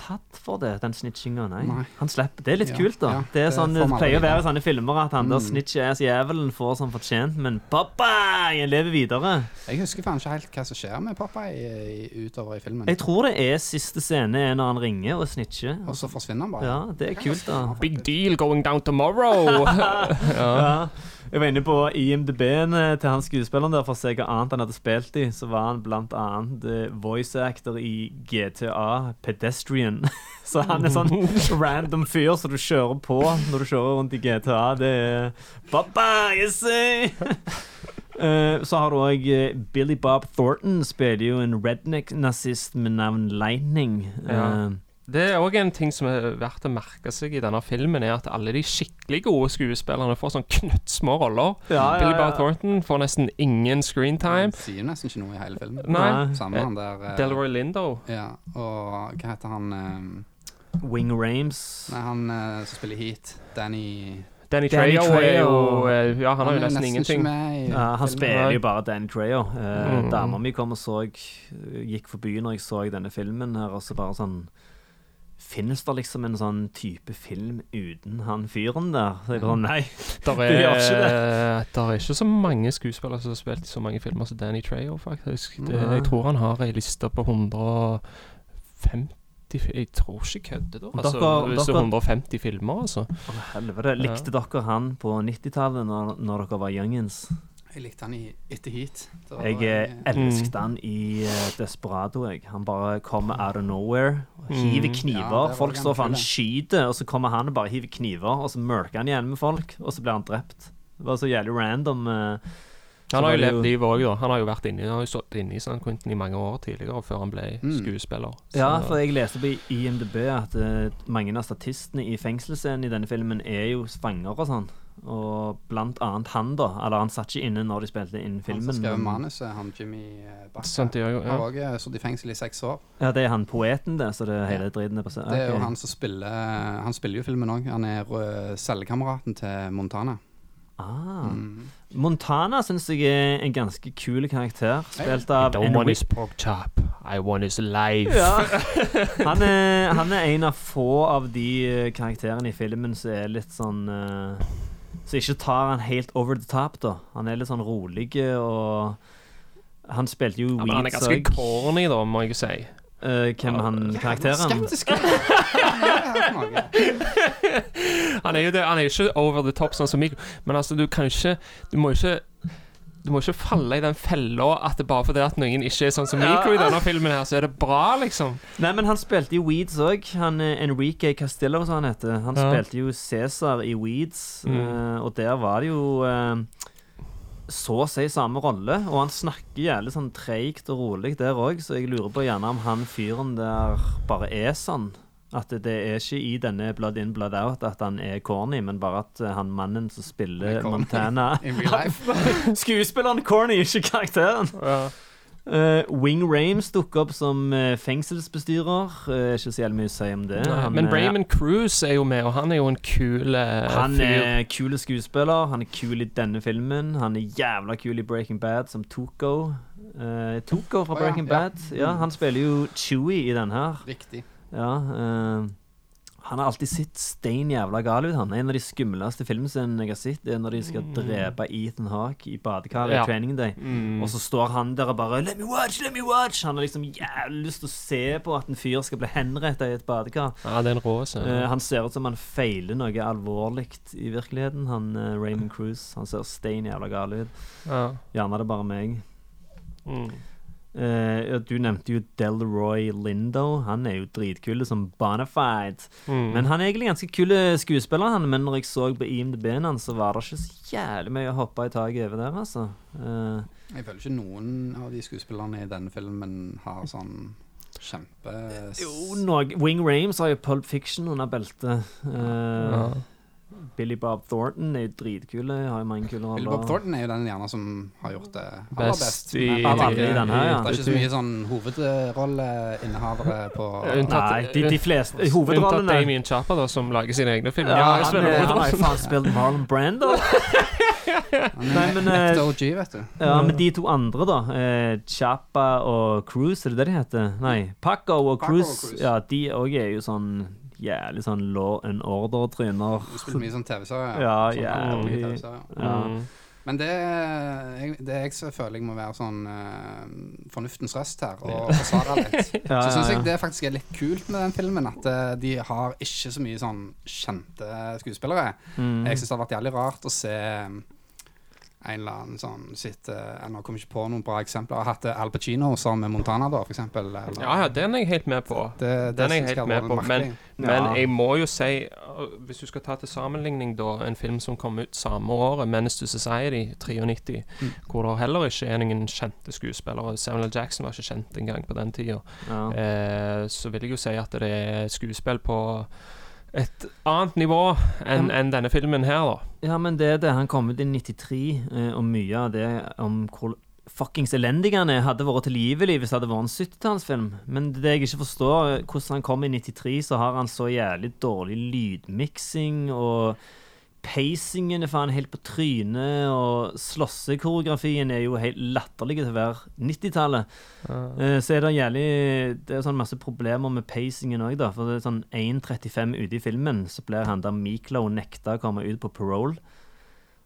Speaker 1: tatt for det, den snitchinga? Nei.
Speaker 4: Nei.
Speaker 1: Han slipper. Det er litt
Speaker 4: Ja,
Speaker 1: kult, da.
Speaker 4: ja,
Speaker 1: det er sånn, det pleier å være i sånne filmer at han der
Speaker 4: Mm.
Speaker 1: snitch-ass-jævelen får som fortjent, men pappa, jeg lever videre.
Speaker 4: Jeg husker faen ikke helt hva som skjer med Popeye i- i- utover i filmen.
Speaker 1: Jeg tror det er siste scene er når han ringer og snitcher.
Speaker 4: Og så forsvinner han bare.
Speaker 1: Ja, det er kult, da.
Speaker 2: Big deal going down tomorrow.
Speaker 1: Ja. Jeg var inne på IMDb-en eh, til han skuespilleren der for å se hva annet han hadde spilt i. Så var han blant annet eh, voice actor i GTA Pedestrian. Så han er sånn random fyr som du kjører på når du kjører rundt i GTA. Det er Pappa, you eh!» Eh, så har du òg Billy Bob Thornton, spiller jo en redneck-nazist med navn Lightning.
Speaker 2: Ja.
Speaker 1: Eh,
Speaker 2: Det er òg en ting som er verdt å merke seg i denne filmen, er at alle de skikkelig gode skuespillerne får sånn knøttsmå roller.
Speaker 1: Ja, ja,
Speaker 2: Billy. Bob Thornton får nesten ingen
Speaker 4: Han
Speaker 2: screentime.
Speaker 4: sier nesten ikke noe i hele filmen.
Speaker 2: Nei.
Speaker 4: Samme han der eh,
Speaker 2: Delroy Lindo.
Speaker 4: Ja, og hva heter han eh,
Speaker 1: Wing Rames.
Speaker 4: Nei, han eh, som spiller Heat. Danny
Speaker 2: Danny
Speaker 1: Danny
Speaker 2: Trejo er jo eh, Ja, han har jo
Speaker 4: er
Speaker 2: nesten ingenting.
Speaker 1: han spiller jo bare Danny Trejo. Uh,
Speaker 2: Mm.
Speaker 1: Dama mi kom og så gikk forbi når jeg så denne filmen her, og så bare sånn Finnes det liksom en sånn type film uten han fyren der? Så jeg bare sånn, nei.
Speaker 2: Der
Speaker 1: Det gjør
Speaker 2: er,
Speaker 1: ikke
Speaker 2: der er ikke så mange skuespillere som har spilt i så mange filmer som Danny Trejo, faktisk. Det, jeg tror han har ei liste på 150 fi- Jeg tror ikke kødder, da. Altså,
Speaker 1: Dere-
Speaker 2: hvis det er
Speaker 1: dere-
Speaker 2: 150 filmer, altså.
Speaker 1: Å, helvete. Likte dere han på 90-tallet, når, når dere var youngins?
Speaker 4: Jeg likte han i Etter Heat. Da
Speaker 1: Jeg elsket
Speaker 2: Mm.
Speaker 1: han i eh, Desperado. Jeg. Han bare kommer out of nowhere. og Hiver
Speaker 2: Mm.
Speaker 1: kniver.
Speaker 4: Ja,
Speaker 1: folk står for han skyter, og så kommer han og bare hiver kniver, og så mørker han igjen med folk, og så blir han drept. Det var så jævlig random. eh.
Speaker 2: Han har jo levd livet òg, da. Han har jo vært inne Han har jo stått inne i San Quentin i mange år tidligere, før han ble
Speaker 4: Mm.
Speaker 2: skuespiller. Så-
Speaker 1: Ja, for jeg leste på IMDb at uh, mange av statistene i fengselsscenen i denne filmen er jo fanger og sånn. Og blant annet han, da. Eller han satt ikke inne når de spilte inn filmen.
Speaker 4: Han som skrev manuset, han Jimmy eh, Bacca.
Speaker 2: Santiago,
Speaker 4: Han har òg eh, sittet i fengsel i seks år.
Speaker 1: Ja, det er han poeten, det, så det er hele
Speaker 4: Ja.
Speaker 1: driten er på seg.
Speaker 4: Det er jo han som spiller Han spiller jo filmen òg. Han er eh, cellekameraten til Montana.
Speaker 1: Ah.
Speaker 4: Mm.
Speaker 1: Montana syns jeg er en ganske kul karakter. Spilt av
Speaker 2: Don't want his pork chop. I want his life.
Speaker 1: ja. han, er, han er en av få av de eh, karakterene i filmen som er litt sånn uh, Som ikke tar han helt over the top, da. Han er litt sånn rolig og Han spilte jo
Speaker 2: Ja, men han er ganske
Speaker 1: òg.
Speaker 2: corny, da, må jeg si.
Speaker 1: Eh, hvem han karakteren?
Speaker 4: Skeptisk. Er?
Speaker 2: Han er jo det, han er ikke over the top sånn som Mikko, men altså, du kan ikke Du må ikke du må ikke falle i den fella at det bare fordi at noen ikke er sånn som Mikro i denne filmen, her, så er det bra, liksom.
Speaker 1: Nei, men han spilte i Weeds òg. Han eh, Enrique Castillo, som han heter. Han
Speaker 2: Ja.
Speaker 1: spilte jo Cæsar i Weeds,
Speaker 2: Mm.
Speaker 1: eh, og der var det jo så å si samme rolle. Og han snakker jævlig sånn treigt og rolig der òg, så jeg lurer på gjerne om han fyren der bare er sånn. At det, er ikke i denne Blood In, Blood Out at han er corny, men bare at eh, han mannen som spiller
Speaker 4: er.
Speaker 1: Montana. Skuespilleren corny, ikke karakteren. Eh, Wing Rames dukker opp som uh, fengselsbestyrer. Uh, ikke så jævlig mye å si om det.
Speaker 2: Nei,
Speaker 1: Han
Speaker 2: men
Speaker 1: er-
Speaker 2: Raymond Cruise er jo med, og han er jo en kul
Speaker 1: Han er kul skuespiller. Han er kul i denne filmen. Han er jævla kul i Breaking Bad som Tuco. Eh, Tuco fra
Speaker 4: ja,
Speaker 1: Breaking
Speaker 4: ja.
Speaker 1: Bad. Ja, han spiller jo Chewie i den her.
Speaker 4: Riktig.
Speaker 1: Ja, eh, han har alltid sett stein jævla gal ut. Han er en av de skumleste filmscenene jeg har sett. Det er når de skal drepe Ethan Hawke i badekaret
Speaker 2: Ja.
Speaker 1: i Training Day.
Speaker 2: Mm.
Speaker 1: Og så står han der og bare 'Let me watch! Let me watch!' Han har liksom jævlig lyst til å se på at en fyr skal bli henrettet i et badekar.
Speaker 2: Ja, det er en rå scene.
Speaker 1: Eh, han ser ut som han feiler noe alvorlig i virkeligheten, han uh, Raymond Cruise. Han ser stein jævla gal ut.
Speaker 2: ja.
Speaker 1: Gjerne det er bare meg.
Speaker 2: Mm.
Speaker 1: Eh, ja, du nevnte jo Delroy Lindo. Han er jo dritkul som Bonafide.
Speaker 2: Mm.
Speaker 1: Men han er egentlig ganske kul skuespiller, han. Men når jeg så på IMDb-en hans, så var det ikke så jævlig mye å hoppe i taket over der, altså. Uh,
Speaker 4: Jeg føler ikke noen av de skuespillerne i denne filmen har sånn kjempe...
Speaker 1: jo, noe Wing Rames har jo Pulp Fiction under beltet. Uh,
Speaker 2: ja.
Speaker 1: Billy Bob Thornton er jo dritkule. Har jo mange kule
Speaker 4: Billy Bob. Thornton er jo den gjerne som har gjort det aller
Speaker 2: Best
Speaker 4: best.
Speaker 2: i-
Speaker 4: Men
Speaker 1: alle i denne, ja.
Speaker 4: Det er ikke så mye sånn hovedrolleinnehavere på
Speaker 2: Unntatt-
Speaker 1: Nei, de, de fleste
Speaker 2: Unntatt Damien Chapa, da, som lager sine egne filmer.
Speaker 1: Ja,
Speaker 2: ja
Speaker 1: han, er- han har jo faen spilt Marlon Brando. Nei, men, eh,
Speaker 4: OG, vet du.
Speaker 1: Ja, men de to andre, da. Eh, Chapa og Cruise, er det det de heter? Nei, Paco og Cruise.
Speaker 4: Cruise.
Speaker 1: Ja, de òg er jo sånn jævlig sånn law and order-tryner.
Speaker 4: Du spiller mye sånn TV-serier.
Speaker 1: Ja,
Speaker 4: sånn
Speaker 1: jævlig.
Speaker 4: TV-serier.
Speaker 1: Ja.
Speaker 2: Mm.
Speaker 4: Men det, jeg, det jeg så føler jeg må være sånn uh, fornuftens røst her, og forsvare litt.
Speaker 1: Ja,
Speaker 4: Så syns jeg det faktisk er litt kult med den filmen, at eh, de har ikke så mye sånn kjente skuespillere.
Speaker 1: Mm.
Speaker 4: Jeg syns det har vært jævlig rart å se um, en eller annen sånn sitte Jeg nå kommer jeg ikke på noen bra eksempler. Jeg har hatt eh, Al Pacino sammen med Montana, da, eksempel.
Speaker 2: Ja, ja, den er jeg helt med på.
Speaker 4: Det, det
Speaker 2: Den er jeg helt med på, men-
Speaker 4: ja.
Speaker 2: Men jeg må jo si, hvis du skal ta til sammenligning da, en film som kom ut samme året, 'Menace to Society', 93,
Speaker 4: Mm.
Speaker 2: hvor det heller ikke er noen kjente skuespillere. Samuel. Jackson var ikke kjent engang på den tida.
Speaker 1: ja.
Speaker 2: Eh, så vil jeg jo si at det er skuespill på et annet nivå enn
Speaker 1: Ja,
Speaker 2: enn denne filmen her, da.
Speaker 1: ja, men det er det. Han kom ut i 93, eh, og mye av det om hvor fuckings elendig han er, hadde vært tilgivelig hvis det hadde vært en 70-tallsfilm. Men det jeg ikke forstår, eh, hvordan han kom i 93, så har han så jævlig dårlig lydmiksing, og pacingen er faen helt på trynet, og slåssekoreografien er jo helt latterlig til å være 90-tallet. Uh. Så er det jævlig Det er sånn masse problemer med pacingen òg, da. For det er sånn 1.35 ute i filmen, så blir han der Miklo nekta å komme ut på parole.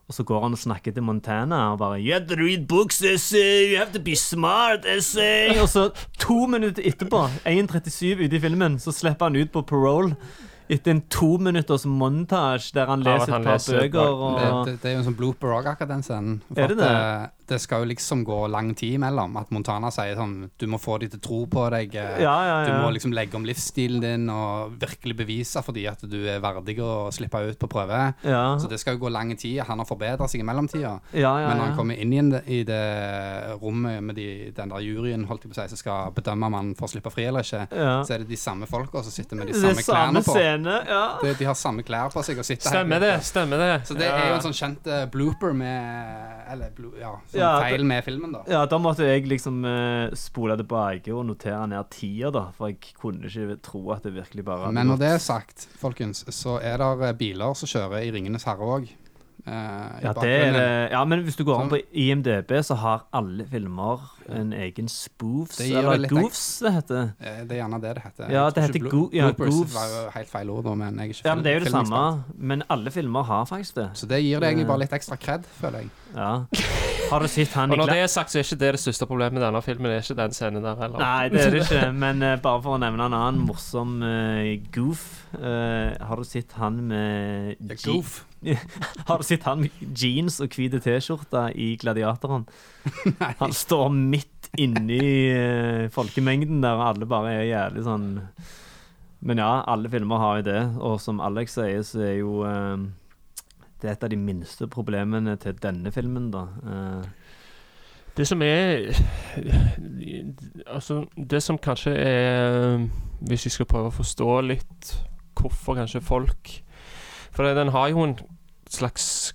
Speaker 1: Og så går han og snakker til Montana og bare You have to read books, essay. You have to be smart, essay. Og så to minutter etterpå, 1.37 ute i filmen, så slipper han ut på parole. Etter en to minutters montasje der han leser
Speaker 2: han
Speaker 1: et par bøker. Og,
Speaker 4: Det, det, det er jo en sånn blooper òg, akkurat den scenen. For
Speaker 1: Er det det?
Speaker 4: Det skal jo liksom gå lang tid imellom. At Montana sier sånn Du må få de til å tro på deg. eh,
Speaker 1: ja, ja,
Speaker 4: Du må liksom legge om livsstilen din og virkelig bevise fordi at du er verdig å slippe ut på prøve.
Speaker 1: ja.
Speaker 4: Så det skal jo gå lang tid. Han har forbedret seg i mellomtida.
Speaker 1: ja, ja,
Speaker 4: Men når han kommer inn igjen i det rommet med de, den der juryen holdt jeg på å si, som skal bedømme om han får slippe fri eller ikke,
Speaker 1: Ja.
Speaker 4: så er det de samme folka som sitter med de samme
Speaker 1: samme
Speaker 4: klærne på.
Speaker 1: scene, ja.
Speaker 4: De, de har samme klær på seg og sitter
Speaker 2: Stemmer det, stemmer det.
Speaker 4: Så det er jo en sånn kjent eh, blooper med Eller blo, ja, sånn
Speaker 1: Ja,
Speaker 4: feil med filmen, da.
Speaker 1: Ja, da måtte jeg liksom uh, spole tilbake og notere ned tida, da. For jeg kunne ikke tro at det virkelig bare
Speaker 4: Men når det er sagt, folkens, så er det eh, biler som kjører i Ringenes herre òg.
Speaker 1: ja, det er det. ja, men hvis du går an på IMDb, så har alle filmer en egen spoofs,
Speaker 4: Det
Speaker 1: eller
Speaker 4: det
Speaker 1: goofs, det heter.
Speaker 4: Eh, Det er gjerne det det heter.
Speaker 1: Ja, det heter
Speaker 4: blo-
Speaker 1: go- ja, goofs.
Speaker 4: var jo helt feil ord, men jeg er ikke
Speaker 1: Ja, men det er jo det samme. Men alle filmer har faktisk det.
Speaker 4: Så det gir deg egentlig
Speaker 1: Eh.
Speaker 4: bare litt ekstra kred, føler jeg.
Speaker 1: Ja. Har du sett han i
Speaker 2: Og når det er sagt, så er ikke det det største problemet med denne filmen. Det er ikke den scenen der heller.
Speaker 1: Nei, det er det ikke. Men eh, bare for å nevne en annen morsom eh, goof. eh, har du sett han med je-
Speaker 4: goof.
Speaker 1: Har du sett han med jeans og hvite T-skjorte i Gladiatoren? Han står midt inni eh, folkemengden der, og alle bare er jævlig sånn Men ja, alle filmer har jo det, og som Alex sier, så er jo eh, det er et av de minste problemene til denne filmen, da. Eh,
Speaker 2: Det som er Altså, det som kanskje er Hvis vi skal prøve å forstå litt hvorfor kanskje folk For den har jo en slags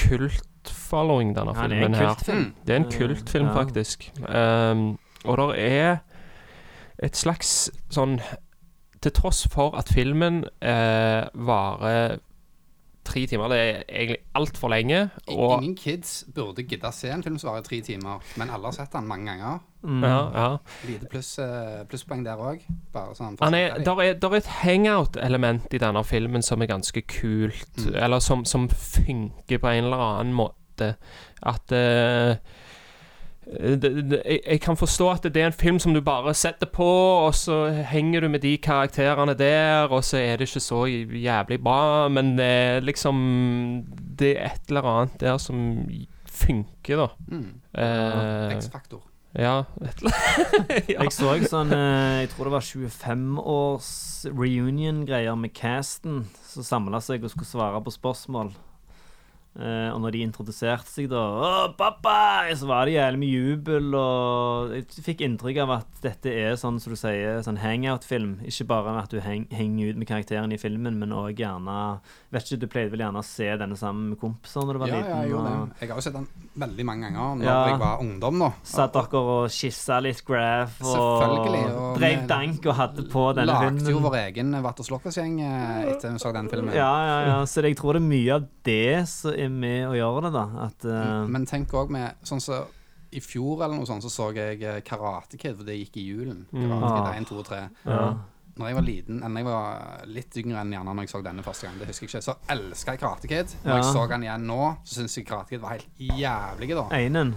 Speaker 2: kult-following, denne
Speaker 1: er
Speaker 2: filmen her.
Speaker 4: Mm.
Speaker 2: Det er en kultfilm,
Speaker 1: Ja.
Speaker 2: faktisk. Um, og det er et slags sånn Til tross for at filmen eh, varer tre timer, det er egentlig altfor lenge, og
Speaker 4: Ingen kids burde gidde å se en film som varer tre timer, men alle har sett den mange ganger.
Speaker 1: Mm.
Speaker 2: ja, ja.
Speaker 4: Lite pluss, eh, plusspoeng der òg. Sånn
Speaker 2: er, der, er, der er et hangout-element i denne filmen som er ganske kult.
Speaker 4: Mm.
Speaker 2: Eller som, som funker på en eller annen måte. At det, jeg, jeg kan forstå at det er en film som du bare setter på, og så henger du med de karakterene der, og så er det ikke så jævlig bra, men det er liksom Det er et eller annet der som funker, da.
Speaker 4: Mm.
Speaker 2: Eh,
Speaker 4: X-faktor.
Speaker 2: ja. Et eller ja.
Speaker 1: Jeg så sånn eh, Jeg tror det var 25-års reunion-greier med casten som samla seg og skulle svare på spørsmål. Eh, og når de introduserte seg, da Å, pappa! Så var det jævlig mye jubel. Og jeg fikk inntrykk av at dette er sånn som du sier, sånn hangout-film. Ikke bare at du heng, henger ut med karakteren i filmen, men òg gjerne Vet ikke, Du pleide vel gjerne å se denne sammen med kompiser når du var
Speaker 4: Ja, ja,
Speaker 1: liten?
Speaker 4: jeg gjorde
Speaker 1: og
Speaker 4: det. Jeg har jo sett den veldig mange ganger når
Speaker 1: Ja.
Speaker 4: jeg var ungdom, da.
Speaker 1: Satt dere og kyssa litt graph og
Speaker 4: og
Speaker 1: drev dank og hadde på denne
Speaker 4: Lagde
Speaker 1: filmen?
Speaker 4: jo vår egen Vatter Slåkkersgjeng eh, etter vi så den filmen.
Speaker 1: Ja, ja, ja. Så jeg tror det er mye av det som er med å gjøre det, da. At uh...
Speaker 4: Men tenk òg med Sånn som i fjor eller noe sånt, så så jeg eh, Karate Kid, for det gikk i julen. Karate
Speaker 1: Ah.
Speaker 4: Kid 1, 2 og 3.
Speaker 1: ja.
Speaker 4: Når jeg var liten, eller jeg var litt yngre enn gjerne når jeg så denne første gang, det husker jeg ikke, så elska jeg Karate Kid. Når jeg så den igjen nå, så syns jeg Karate Kid var helt jævlig, da.
Speaker 1: Einen.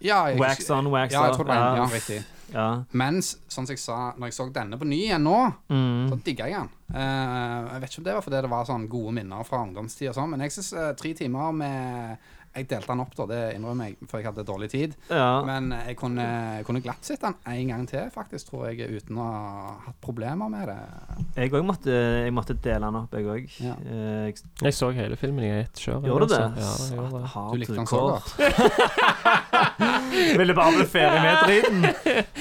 Speaker 4: Ja, jeg,
Speaker 1: Wax on, wax
Speaker 4: ja, jeg
Speaker 1: off.
Speaker 4: tror det var en,
Speaker 1: Ja.
Speaker 4: ja, riktig.
Speaker 1: Ja.
Speaker 4: Mens, sånn som jeg sa, når jeg så denne på ny igjen nå,
Speaker 1: Mm.
Speaker 4: så digga jeg den. Eh, jeg vet ikke om det var fordi det var sånn gode minner fra ungdomstid og sånn, men jeg syns tre timer med Jeg delte den opp, da, det innrømmer jeg, for jeg hadde dårlig tid.
Speaker 1: ja.
Speaker 4: Men jeg kunne, jeg kunne glatt sett den en gang til, faktisk, tror jeg, uten å ha hatt problemer med det.
Speaker 1: Jeg òg måtte, måtte dele den opp, jeg òg.
Speaker 4: Ja.
Speaker 1: Jeg
Speaker 2: Jeg så hele filmen i ett kjør.
Speaker 1: gjorde det.
Speaker 2: altså. Ja, det gjorde.
Speaker 4: Du likte den så godt.
Speaker 1: Ville bare bli ferdig med driten.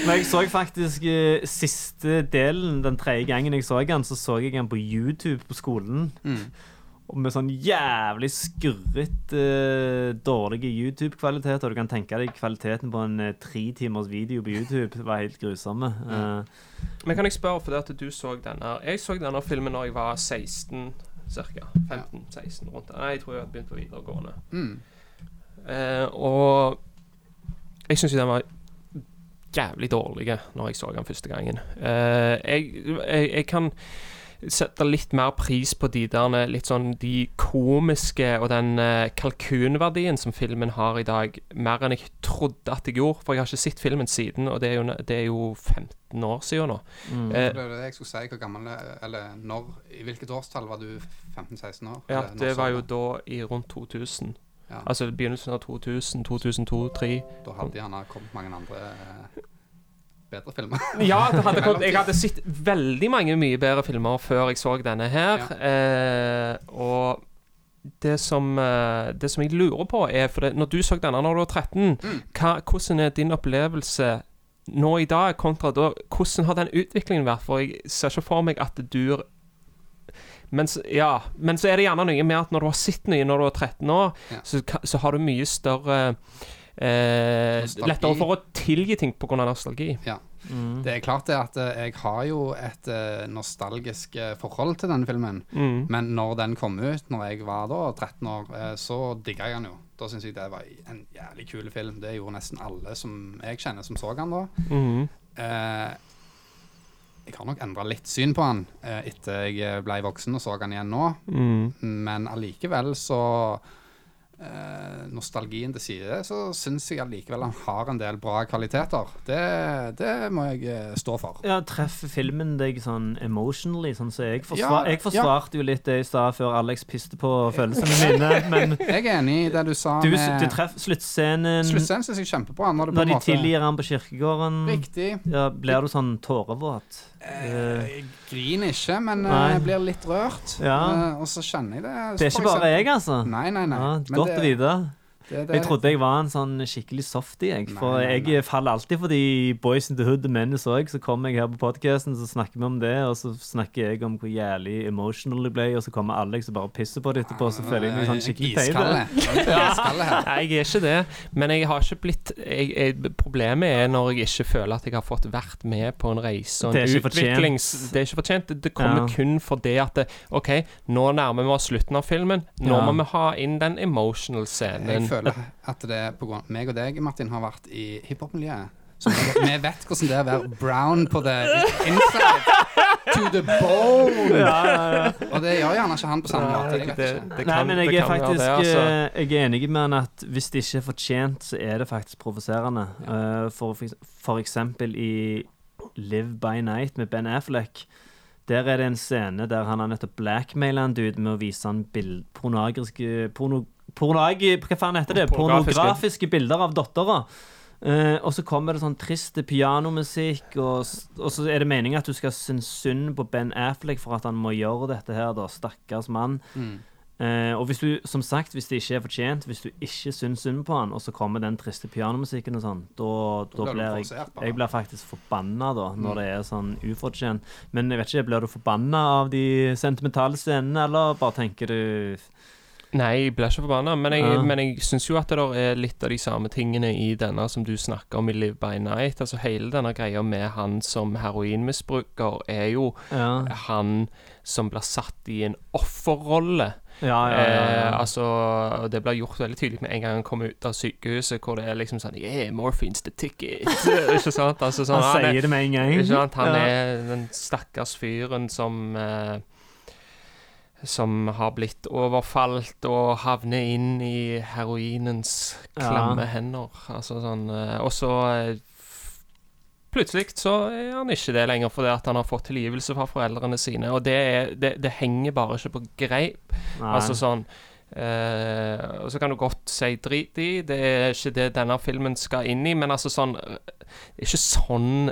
Speaker 1: Men jeg så faktisk eh, siste delen, den tredje gangen jeg så den, så så jeg den på YouTube på skolen.
Speaker 4: Mm.
Speaker 1: Og med sånn jævlig skurrete, uh, dårlige YouTube-kvalitet. Og du kan tenke deg kvaliteten på en uh, tre timers video på YouTube var helt grusomme. Eh,
Speaker 2: Men kan jeg spørre, for det at du så denne Jeg så denne filmen da jeg var 16 ca. 15-16 rundt der. Nei, jeg tror jeg hadde begynt på videregående.
Speaker 4: Mm.
Speaker 2: Uh, og jeg syns jo den var jævlig dårlig når jeg så den første gangen. Uh, jeg, jeg, jeg kan sette litt mer pris på de der litt sånn de komiske og den eh, kalkunverdien som filmen har i dag, mer enn jeg trodde at jeg gjorde. For jeg har ikke sett filmen siden, og det er jo, det er jo 15 år siden nå.
Speaker 1: mm.
Speaker 2: Eh,
Speaker 4: Det var det jeg skulle si. Hvor gammel Eller når I hvilket årstall var du 15-16 år?
Speaker 2: ja, det var jo da i rundt 2000.
Speaker 4: ja,
Speaker 2: Altså begynnelsen av 2000, 2002, 2003.
Speaker 4: Da hadde gjerne kommet mange andre eh, bedre filmer.
Speaker 2: Ja, hadde kommet, jeg hadde sett veldig mange mye bedre filmer før jeg så denne her. Eh, og det som, eh, det som jeg lurer på, er For det, når du så denne når du var 13,
Speaker 4: Mm.
Speaker 2: hva, hvordan er din opplevelse nå i dag kontra da? Hvordan har den utviklingen vært? For jeg ser ikke for meg at du men ja, men så er det gjerne noe med at når du har sett noe når du er 13 år,
Speaker 4: Ja.
Speaker 2: så, så har du mye større eh, Lettere for å tilgi ting pga. nostalgi.
Speaker 1: Mm.
Speaker 4: Det er klart det at eh, jeg har jo et eh, nostalgisk eh, forhold til denne filmen.
Speaker 2: Mm.
Speaker 4: Men når den kom ut, når jeg var da 13 år, så digga jeg den jo. Da syns jeg det var en jævlig kul film. Det gjorde nesten alle som jeg kjenner, som så den da.
Speaker 2: Mm.
Speaker 4: Eh, jeg har nok endra litt syn på eh, etter jeg ble voksen og så den igjen nå.
Speaker 2: Mm.
Speaker 4: Men allikevel så Nostalgien til side, så syns jeg allikevel han har en del bra kvaliteter. Det, det må jeg eh, stå for.
Speaker 1: Ja, Treffer filmen deg sånn emotionally? Sånn så jeg, forsvar,
Speaker 4: Ja,
Speaker 1: jeg forsvarte jo litt det i stad, før Alex piste på følelsene mine. Men
Speaker 4: Jeg er enig i det du sa
Speaker 1: du,
Speaker 4: med
Speaker 1: du treffer sluttscenen
Speaker 4: Sluttscenen syns jeg er kjempebra. Når, det på
Speaker 1: når de
Speaker 4: måte-
Speaker 1: tilgir han på kirkegården.
Speaker 4: Riktig.
Speaker 1: Ja, blir du sånn tårevåt?
Speaker 4: Eh, jeg griner ikke, men eh,
Speaker 1: Nei.
Speaker 4: jeg blir litt rørt.
Speaker 1: Ja.
Speaker 4: Eh, og så kjenner jeg det.
Speaker 1: Det er ikke bare jeg, altså.
Speaker 4: Nei, nei, nei.
Speaker 1: Ja, godt
Speaker 4: det-
Speaker 1: å vite.
Speaker 4: Det- det-
Speaker 1: Jeg trodde jeg var en sånn skikkelig softie, jeg. For
Speaker 4: Nei, nei, nei.
Speaker 1: jeg faller alltid for de Boys in the Hood og Mennes òg. Så kommer jeg her på podkasten, så snakker vi om det, og så snakker jeg om hvor jævlig emotional det ble, og så kommer Alex og bare pisser på det etterpå, så føler jeg meg sånn skikkelig teit.
Speaker 2: Nei, jeg er ikke det. Men jeg har ikke blitt jeg, jeg, Problemet er når jeg ikke føler at jeg har fått vært med på en reise og en
Speaker 1: Det er fortjent.
Speaker 2: Det er ikke fortjent. Det, det kommer
Speaker 1: Ja.
Speaker 2: kun fordi at det, OK, nå nærmer vi oss slutten av filmen. Nå
Speaker 1: Ja.
Speaker 2: må vi ha inn den emotional scenen.
Speaker 4: Jeg føler at det på grunn meg og deg, Martin, har vært i hiphop-miljøet. Så vi vet hvordan det er å være brown på the inside. To the bone.
Speaker 1: Ja, ja, ja.
Speaker 4: Og det gjør gjerne ikke han på samme måte. Jeg vet ikke.
Speaker 2: det
Speaker 1: Nei,
Speaker 2: kan-
Speaker 1: men jeg er faktisk
Speaker 2: det, altså.
Speaker 1: eh, Jeg er enig med han at hvis det ikke er fortjent, så er det faktisk provoserende. Eh, for, for eksempel i Live by Night med Ben Affleck. Der er det en scene der han har nettopp blackmaila en dude med å vise han bild, pornografiske porno, pornogi, Hva faen heter det?
Speaker 2: Pornografiske.
Speaker 1: Pornografiske bilder av dattera. Uh, og så kommer det sånn trist pianomusikk, og, og så er det meningen at du skal synes synd på Ben Affleck for at han må gjøre dette her, da. Stakkars mann.
Speaker 4: Mm.
Speaker 1: Uh, og hvis du, som sagt, hvis det ikke er fortjent, hvis du ikke syns synd på han, og så kommer den triste pianomusikken og sånn, da, da
Speaker 4: blir
Speaker 1: blir jeg. Jeg blir faktisk forbanna da,
Speaker 4: Mm.
Speaker 1: når det er sånn ufortjent. Men jeg vet ikke, blir du forbanna av de sentimentale scenene, eller bare tenker du
Speaker 2: Nei, jeg blir ikke forbanna, men jeg,
Speaker 1: Ja.
Speaker 2: men jeg syns jo at det er litt av de samme tingene i denne som du snakker om i Live by Night. Altså Hele denne greia med han som heroinmisbruker er jo
Speaker 1: Ja,
Speaker 2: han som blir satt i en offerrolle.
Speaker 1: ja, ja. ja,
Speaker 2: Eh, altså, det blir gjort veldig tydelig med en gang han kommer ut av sykehuset, hvor det er liksom sånn Yeah, morphine's the ticket. ikke sant? Altså, sånn,
Speaker 1: han
Speaker 2: er-
Speaker 1: sier det med en gang.
Speaker 2: ikke sant? Han er den stakkars fyren som eh, Som har blitt overfalt og havner inn i heroinens klamme
Speaker 1: Ja.
Speaker 2: hender. Altså sånn eh, Og så eh, Plutselig så er han ikke det lenger fordi at han har fått tilgivelse fra foreldrene sine. Og det, er, det, det henger bare ikke på greip.
Speaker 1: Nei.
Speaker 2: Altså sånn Uh, Og så kan du godt si drit i, det er ikke det denne filmen skal inn i, men altså sånn Det er ikke sånn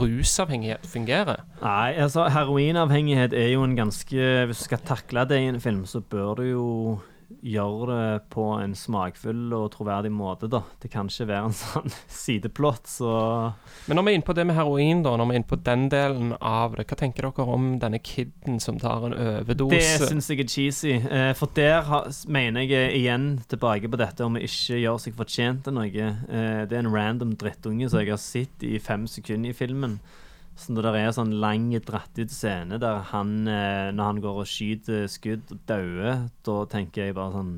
Speaker 2: rusavhengighet fungerer.
Speaker 1: Nei, altså heroinavhengighet er jo en ganske Hvis du skal takle det i en film, så bør du jo gjøre det på en smakfull og troverdig måte, da. Det kan ikke være en sånn sideplott, så
Speaker 2: Men når vi er inne på det med heroin, da, når vi er inne på den delen av det, hva tenker dere om denne kiden som tar en overdose?
Speaker 1: Det syns jeg er cheesy. Eh, for der mener jeg eh, igjen tilbake på dette om å ikke gjøre seg fortjent til noe. Eh, det er en random drittunge som jeg har sett i fem sekunder i filmen. Så når det er sånn lang, dratt ut scene der han, eh, når han går og skyter skudd og dauer, da tenker jeg bare sånn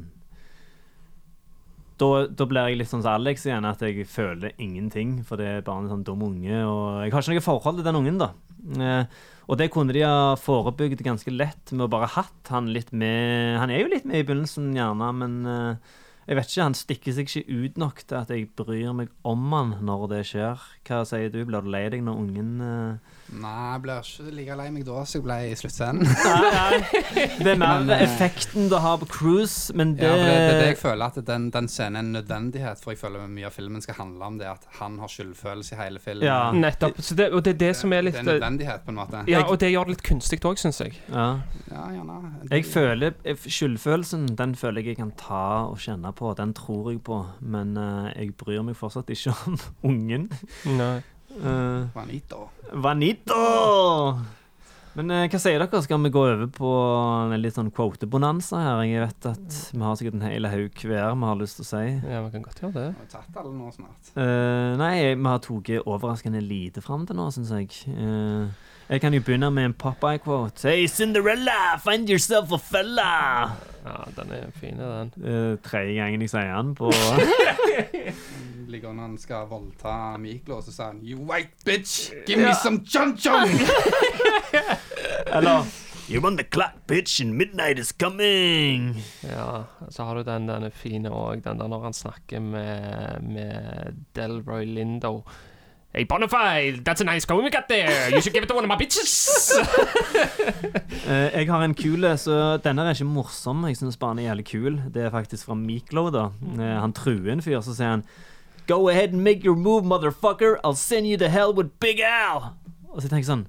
Speaker 1: da, da blir jeg litt sånn som Alex igjen, at jeg føler ingenting. For det er bare en sånn dum unge, og jeg har ikke noe forhold til den ungen, da. Eh, og det kunne de ha forebygd ganske lett med å bare hatt han litt med Han er jo litt med i begynnelsen, gjerne, men eh, jeg vet ikke, han stikker seg ikke ut nok til at jeg bryr meg om han når det skjer. Hva sier du, blir du lei deg når ungen eh,
Speaker 4: Nei, jeg blir ikke like lei meg da som jeg ble i sluttscenen.
Speaker 1: Det er mer
Speaker 4: Men, eh,
Speaker 1: effekten du har på cruise, men det,
Speaker 4: Ja, for det, det er det jeg føler at den, den scenen er en nødvendighet, for jeg føler mye av filmen skal handle om det at han har skyldfølelse i hele filmen.
Speaker 1: Ja.
Speaker 2: Nettopp. Så det, og det er det som er litt
Speaker 4: Det er en nødvendighet, på en måte.
Speaker 2: Ja, og det gjør det litt kunstig òg, syns jeg.
Speaker 1: ja.
Speaker 4: Ja, gjerne.
Speaker 1: Jeg føler Skyldfølelsen den føler jeg jeg kan ta og kjenne på. Den tror jeg på. Men uh, jeg bryr meg fortsatt ikke om ungen.
Speaker 2: Nei.
Speaker 1: Uh,
Speaker 4: Juanito.
Speaker 1: Vanito! Men eh, hva sier dere? Skal vi gå over på en litt sånn quote-bonanza her? Jeg vet at vi har sikkert en hel haug hver vi har lyst til å si.
Speaker 2: Ja, vi kan godt gjøre det.
Speaker 4: Har vi tatt alle nå snart?
Speaker 1: Eh, nei, vi har tatt overraskende lite fram til nå, syns jeg. Eh, jeg kan jo begynne med en Popeye-quote. Hey, Cinderella, find yourself a fella!
Speaker 2: Ja, den er fin, den.
Speaker 1: Uh, tredje gangen jeg sier den på
Speaker 4: Ligger når han skal voldta Miklo, og så sier han You white bitch, give me some chon-chon!
Speaker 1: Eller You're on the clock, bitch, and midnight is coming.
Speaker 2: Ja, så har du den, den er fine òg, den der når han snakker med, med Delroy Lindo. Hey, Bonafide, that's a nice comb you got there. You should give it to one of my bitches.
Speaker 1: Eh, jeg har en kul, så denne er ikke morsom. Jeg syns bare den er jævlig kul. Det er faktisk fra Miklo. da Eh, Han truer en fyr, så sier han Go ahead and make your move, motherfucker. I'll send you to hell with Big Al. Og så tenker jeg sånn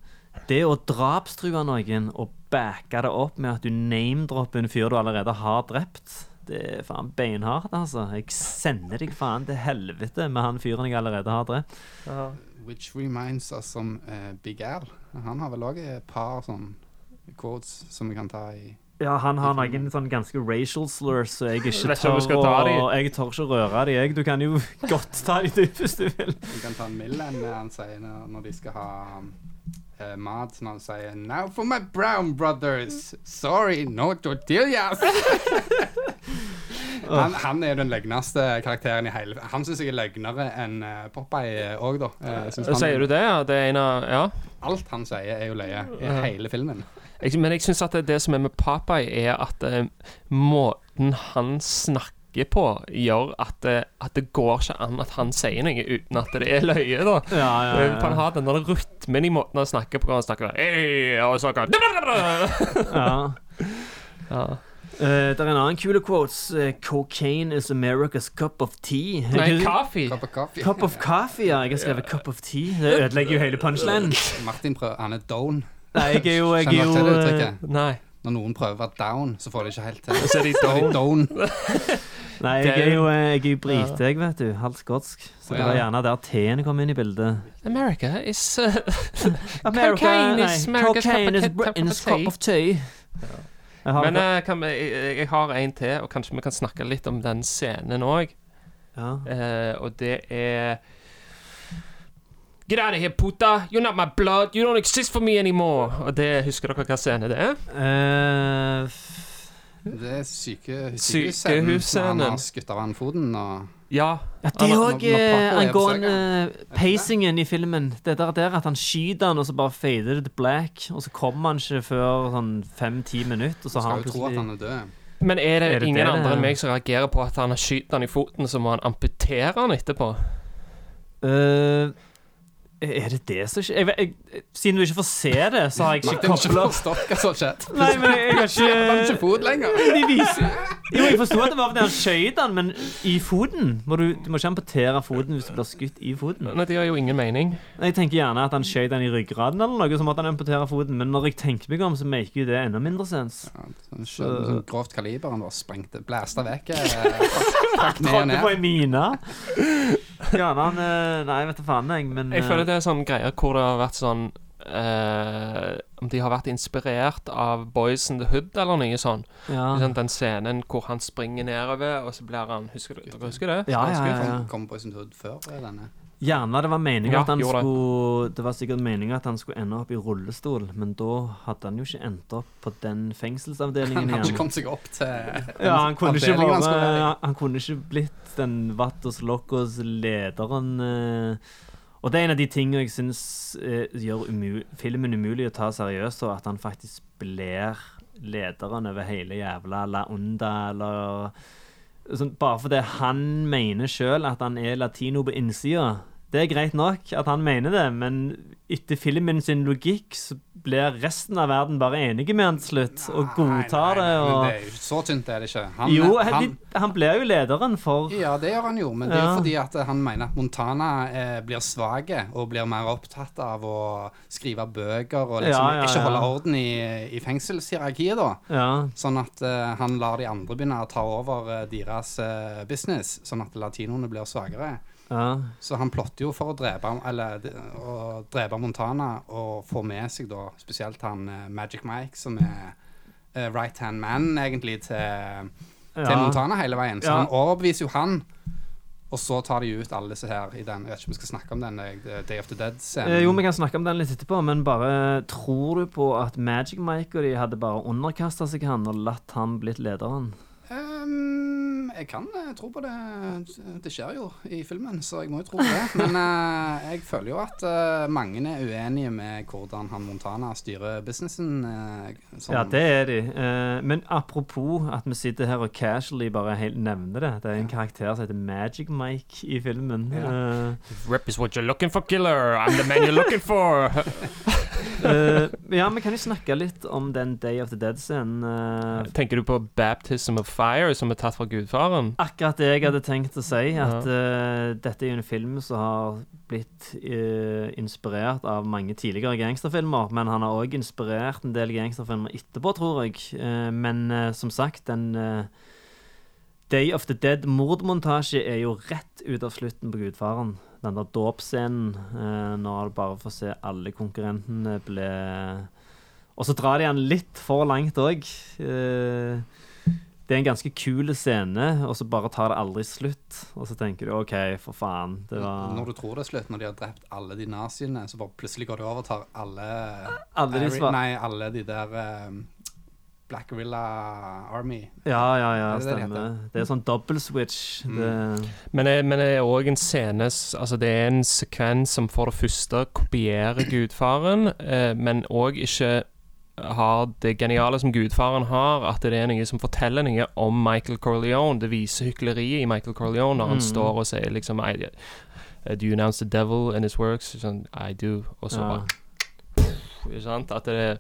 Speaker 1: Det å drapstrue noen og backe det opp med at du name-dropper en fyr du allerede har drept, det er faen beinhardt, altså. Jeg sender deg faen til helvete med han fyren jeg allerede har drept.
Speaker 4: Which reminds us om uh, Big Al. Han har vel òg et par sånn quotes som vi kan ta i
Speaker 1: Ja, han har noen sånn ganske racial slurs, så jeg ikke tør å. Jeg tør ikke røre dem. jeg. Du kan jo godt ta dem, du, hvis du vil.
Speaker 4: Vi kan ta Millen eh, han sier når, når de skal ha uh, mat. Når han sier Now for my brown brothers. Sorry, no tortillas. han, han er jo den løgneste karakteren i hele Han syns jeg er løgnere enn uh, Popeye òg, da. Eh, han-
Speaker 2: Sier du det, ja? Det er en av Ja.
Speaker 4: Alt han sier, er jo løye i hele filmen.
Speaker 2: Jeg, men jeg syns at det, det som er med Popeye, er at eh, måten han snakker på, gjør at, det- at det går ikke an at han sier noe uten at det er løye, da.
Speaker 1: Ja, ja,
Speaker 2: ja. Han har den der rytmen i måten han snakker på. Han snakker hey, og så kan
Speaker 1: ja.
Speaker 2: ja.
Speaker 1: Eh, det er en annen kule quotes. Uh, 'Cocaine is America's cup of tea'.
Speaker 2: Nei, coffee.
Speaker 4: Cup of coffee.
Speaker 1: Cup of coffee, ja. Jeg har skrevet 'cup of tea'. Det ødelegger jo hele punchlinen.
Speaker 4: Martin prøver Han er down.
Speaker 1: Nei, jeg er jo, jeg er
Speaker 4: Kjenner
Speaker 1: jo
Speaker 4: du til det
Speaker 1: eh,
Speaker 4: uttrykket?
Speaker 2: Nei.
Speaker 4: når noen prøver å være down, så får de ikke helt til.
Speaker 2: Så er de down.
Speaker 4: down.
Speaker 1: Nei, jeg
Speaker 2: er jo-
Speaker 1: eh, jeg er brite, jeg, vet du. Halvt skotsk. Så det var gjerne der T-en kom inn i bildet.
Speaker 2: America is uh,
Speaker 1: America,
Speaker 2: Cocaine
Speaker 1: nei,
Speaker 2: is America's cup of-
Speaker 1: tea
Speaker 2: cup
Speaker 1: cup of tea.
Speaker 2: Men eh, kan vi, jeg, jeg har en til, og kanskje vi kan snakke litt om den scenen òg.
Speaker 1: ja.
Speaker 2: Eh, og det er Get out of here, puta! You're not my blood! You don't exist for me anymore! Og det, Husker dere hva scene det er?
Speaker 1: Uh,
Speaker 4: Det er syke,
Speaker 2: Sykehusscenen.
Speaker 4: sykehusscenen. Han har skutt av han foten og
Speaker 2: Ja.
Speaker 1: ja, det er òg
Speaker 4: på
Speaker 1: angående pacingen i filmen. Det der, der at han skyter han, og så bare fader det black, og så kommer han ikke før sånn fem-ti minutter, og så har
Speaker 4: skal
Speaker 1: han
Speaker 4: jo tro at han er død.
Speaker 2: Men er det,
Speaker 1: Er det
Speaker 2: ingen
Speaker 1: det
Speaker 2: andre enn meg som reagerer på at han har skutt han i foten, så må han amputere han etterpå?
Speaker 1: Uh, Er det det som skjer? Jeg, jeg, siden du ikke får se det, så har jeg ikke
Speaker 4: har ikke
Speaker 1: kobla
Speaker 4: forstått hva som har skjedd.
Speaker 1: Nei, men jeg har
Speaker 4: Han har ikke
Speaker 1: ikke
Speaker 4: fot lenger.
Speaker 1: De viser Jo, jeg forsto at det var fordi han skjøt han, men i foten må du, du må ikke amputere foten hvis du blir skutt i foten.
Speaker 2: Nei, Det gir jo ingen mening.
Speaker 1: Jeg tenker gjerne at han skjøt han i ryggraden eller noe, så måtte han amputere foten, men når jeg tenker meg om, så maker jo det enda mindre sens.
Speaker 4: Ja, sånn, skjønn, sånn grovt kaliber. Han bare sprengte, blæsta vekk. eh,
Speaker 1: Trådte på ei mine. Gjerne han eh, Nei, vet da faen, jeg, men
Speaker 2: Jeg
Speaker 1: eh,
Speaker 2: føler det er sånn greier hvor det har vært sånn eh, Om de har vært inspirert av Boys in the Hood eller noe sånt.
Speaker 1: ja.
Speaker 2: Sånn, den scenen hvor han springer nedover, og så blir han Husker du dere husker det?
Speaker 1: Ja, ja, ja, ja.
Speaker 4: Han Boys på the hood før eh, denne.
Speaker 1: Gjerne det var meningen
Speaker 2: Ja,
Speaker 1: at han skulle Det var sikkert meningen at han skulle ende opp i rullestol, men da hadde han jo ikke endt opp på den fengselsavdelingen
Speaker 4: Han
Speaker 1: fengselsavdelingen
Speaker 4: hadde ikke
Speaker 1: igjen.
Speaker 4: kommet seg opp til
Speaker 1: Ja, han kunne ikke
Speaker 4: avdelingen han
Speaker 1: vært Han kunne ikke blitt den Vattos Locos lederen eh. Og det er en av de tingene jeg syns eh, gjør umul filmen umulig å ta seriøst, og at han faktisk blir lederen over hele jævla La Onda, eller sånn, Bare fordi han mener sjøl at han er latino på innsida. Det er greit nok at han mener det, men etter filmen sin logikk så blir resten av verden bare enige med han til slutt, og godtar det. Og...
Speaker 4: men det er jo så tynt, er det ikke. Han,
Speaker 1: Jo,
Speaker 4: han,
Speaker 1: han, blir jo lederen for
Speaker 4: ja, det gjør han jo, men det er jo
Speaker 1: Ja.
Speaker 4: fordi at han mener at Montana eh, blir svak og blir mer opptatt av å skrive bøker og liksom
Speaker 1: Ja, ja,
Speaker 4: ikke holde orden i, i fengselshierarkiet, da.
Speaker 1: Ja.
Speaker 4: Sånn at eh, han lar de andre begynne å ta over eh, deres eh, business, sånn at latinoene blir svakere.
Speaker 1: Ja.
Speaker 4: Så han plotter jo for å drepe, eller, å drepe Montana og få med seg da spesielt han eh, Magic Mike, som er uh, right hand man egentlig til, til Montana hele veien. Så
Speaker 1: Ja.
Speaker 4: han overbeviser jo han. Og så tar de ut alle disse her i den Jeg vet ikke om vi skal snakke om den eh, Day of the Dead-scenen.
Speaker 1: Eh, jo, vi kan snakke om den litt etterpå, men bare tror du på at Magic Mike og de hadde bare underkasta seg han og latt han blitt lederen?
Speaker 4: Ehm, jeg kan uh, tro på det. Det skjer jo i filmen, så jeg må jo tro på det. Men uh, jeg føler jo at uh, mange er uenige med hvordan han Montana styrer businessen.
Speaker 1: Ja, det er de. Men apropos at vi sitter her og casually bare helt nevner det. Det er en karakter som heter Magic Mike i filmen. Eh,
Speaker 2: Rep is what you're looking for, killer. I'm the man you're looking for.
Speaker 1: eh, ja, vi kan jo snakke litt om den Day of the Dead-scenen.
Speaker 2: Tenker du på Baptism of Fire, som er tatt fra Gudfaren?
Speaker 1: Akkurat det jeg hadde tenkt å si. At eh, dette er jo en film som har blitt uh, inspirert av mange tidligere gangsterfilmer. Men han har òg inspirert en del gangsterfilmer etterpå, tror jeg. Uh, men som sagt, den Day of the Dead-mordmontasje er jo rett ut av slutten på Gudfaren. Den der dåpsscenen eh, når du bare får se alle konkurrentene ble Og så drar de han litt for langt òg. Eh, det er en ganske kul scene, og så bare tar det aldri slutt. Og så tenker du OK, for faen. Det var
Speaker 4: Når du tror det er slutt, når de har drept alle de naziene, så bare plutselig går de over og tar alle
Speaker 1: Alle de svar-
Speaker 4: Nei, alle de der um, Black Villa Army.
Speaker 1: Ja, ja, ja,
Speaker 4: det det det
Speaker 1: stemmer.
Speaker 4: heter?
Speaker 1: Det er sånn double switch. Det,
Speaker 2: Men det, men det er òg en scene Altså, det er en sekvens som for det første kopierer Gudfaren, eh, men òg ikke har det geniale som Gudfaren har, at det er noe som forteller noe om Michael Corleone. Det viser hykleriet i Michael Corleone når han
Speaker 1: Mm.
Speaker 2: står og sier liksom I, uh, Do you announce the devil and his works? Sånn, I do. Og så
Speaker 1: Ja.
Speaker 2: bare Ikke sant? At det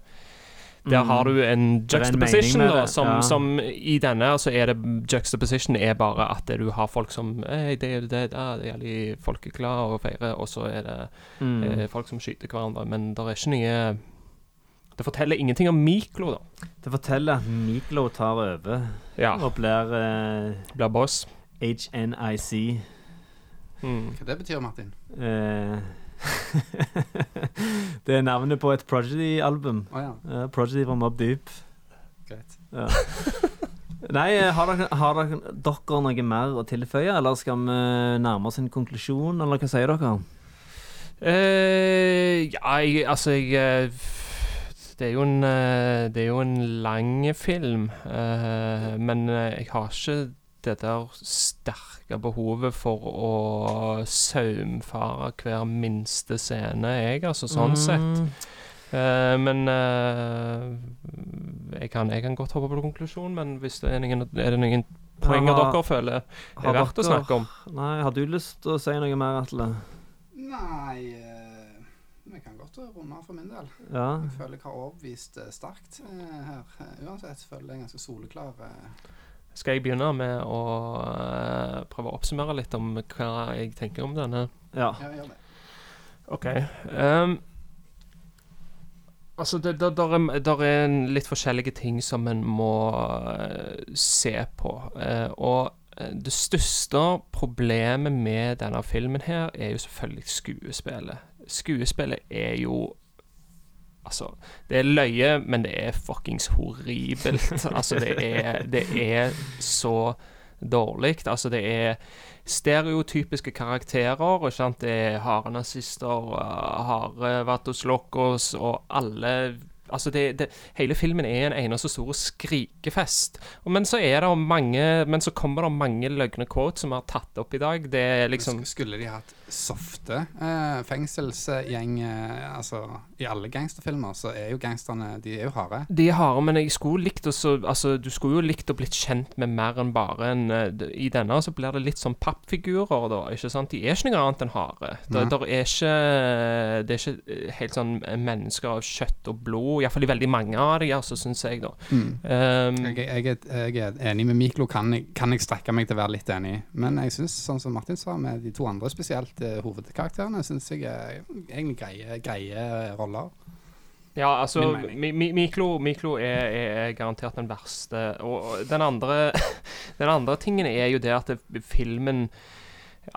Speaker 2: der
Speaker 1: Mm.
Speaker 2: har du en
Speaker 1: er en
Speaker 2: juxtaposition, da, som,
Speaker 1: ja.
Speaker 2: som i denne så er det juxtaposition er bare at du har folk som hey, det er det, ah, det er jævlig folkeglade og feirer, og så er det
Speaker 1: mm.
Speaker 2: eh, folk som skyter hverandre. Men det er ikke noe Det forteller ingenting om Miklo, da.
Speaker 1: Det forteller at Miklo tar over
Speaker 2: Ja.
Speaker 1: og blir eh,
Speaker 2: Blir boss.
Speaker 1: HNIC.
Speaker 2: Mm.
Speaker 4: Hva det betyr, Martin?
Speaker 1: Eh, det er navnet på et Prodigy-album.
Speaker 4: Oh, ja,
Speaker 1: Uh, Prodigy fra Mob Deep.
Speaker 4: greit.
Speaker 1: Ja. Nei, eh, har dere, har dere, dere noe mer å tilføye, eller skal vi nærme oss en konklusjon, eller hva sier dere?
Speaker 2: Uh, ja, jeg, altså jeg Det er jo en eh, Det er jo en lang film, eh, men eh, jeg har ikke det der sterke behovet for å saumfare hver minste scene, jeg, altså, sånn sett.
Speaker 1: Mm,
Speaker 2: Eh, men uh, jeg, kan, jeg kan godt hoppe på konklusjon, men hvis det er noen, er det noen poenger
Speaker 1: ja,
Speaker 2: dere føler er verdt å snakke om?
Speaker 1: Nei, har du lyst til å si noe mer, Atle?
Speaker 4: Nei Vi kan godt runde av for min del.
Speaker 1: Ja.
Speaker 4: Jeg føler jeg har overbevist eh, sterkt eh, her. Eh, Uansett føler jeg ganske soleklar. eh.
Speaker 2: Skal jeg begynne med å eh, prøve å oppsummere litt om hva jeg tenker om denne?
Speaker 1: ja.
Speaker 4: Ja, gjør det.
Speaker 2: OK. Um, altså, det der, der, er, der er en litt forskjellige ting som en må se på. Eh, og det største problemet med denne filmen her er jo selvfølgelig skuespillet. Skuespillet er jo Altså, det er løye, men det er fuckings horribelt. altså, det er, det er så dårlig. Altså, det er stereotypiske karakterer. Ikke sant? Det er harde nazister, harde Vatos Locos og alle Altså, det, det, hele filmen er en eneste stor skrikefest. Men så er det mange Men så kommer det mange løgne quotes som vi har tatt opp i dag. Det er liksom
Speaker 4: Skulle de hatt softe eh, fengselsgjeng eh, Altså, i alle gangsterfilmer så er jo gangsterne De er jo harde.
Speaker 2: De er harde, men jeg skulle likt også, Altså, du skulle jo likt å blitt kjent med mer enn bare en eh, I denne så blir det litt sånn pappfigurer, da. Ikke sant? De er ikke noe annet enn harde. Det, er ikke Det er ikke eh, helt sånn mennesker av kjøtt og blod. Iallfall i veldig mange av de, altså, syns jeg, da.
Speaker 4: Mm.
Speaker 2: Um,
Speaker 4: Jeg, jeg, er, jeg er enig med Miklo, kan jeg, kan jeg strekke meg til å være litt enig. Men jeg syns, sånn som Martin sa, med de to andre spesielt eh, hovedkarakterene, syns jeg er egentlig greie, greie roller.
Speaker 2: Ja, altså Mi- Mi- Miklo, Miklo er, er, er garantert den verste. Og den andre Den andre tingen er jo det at filmen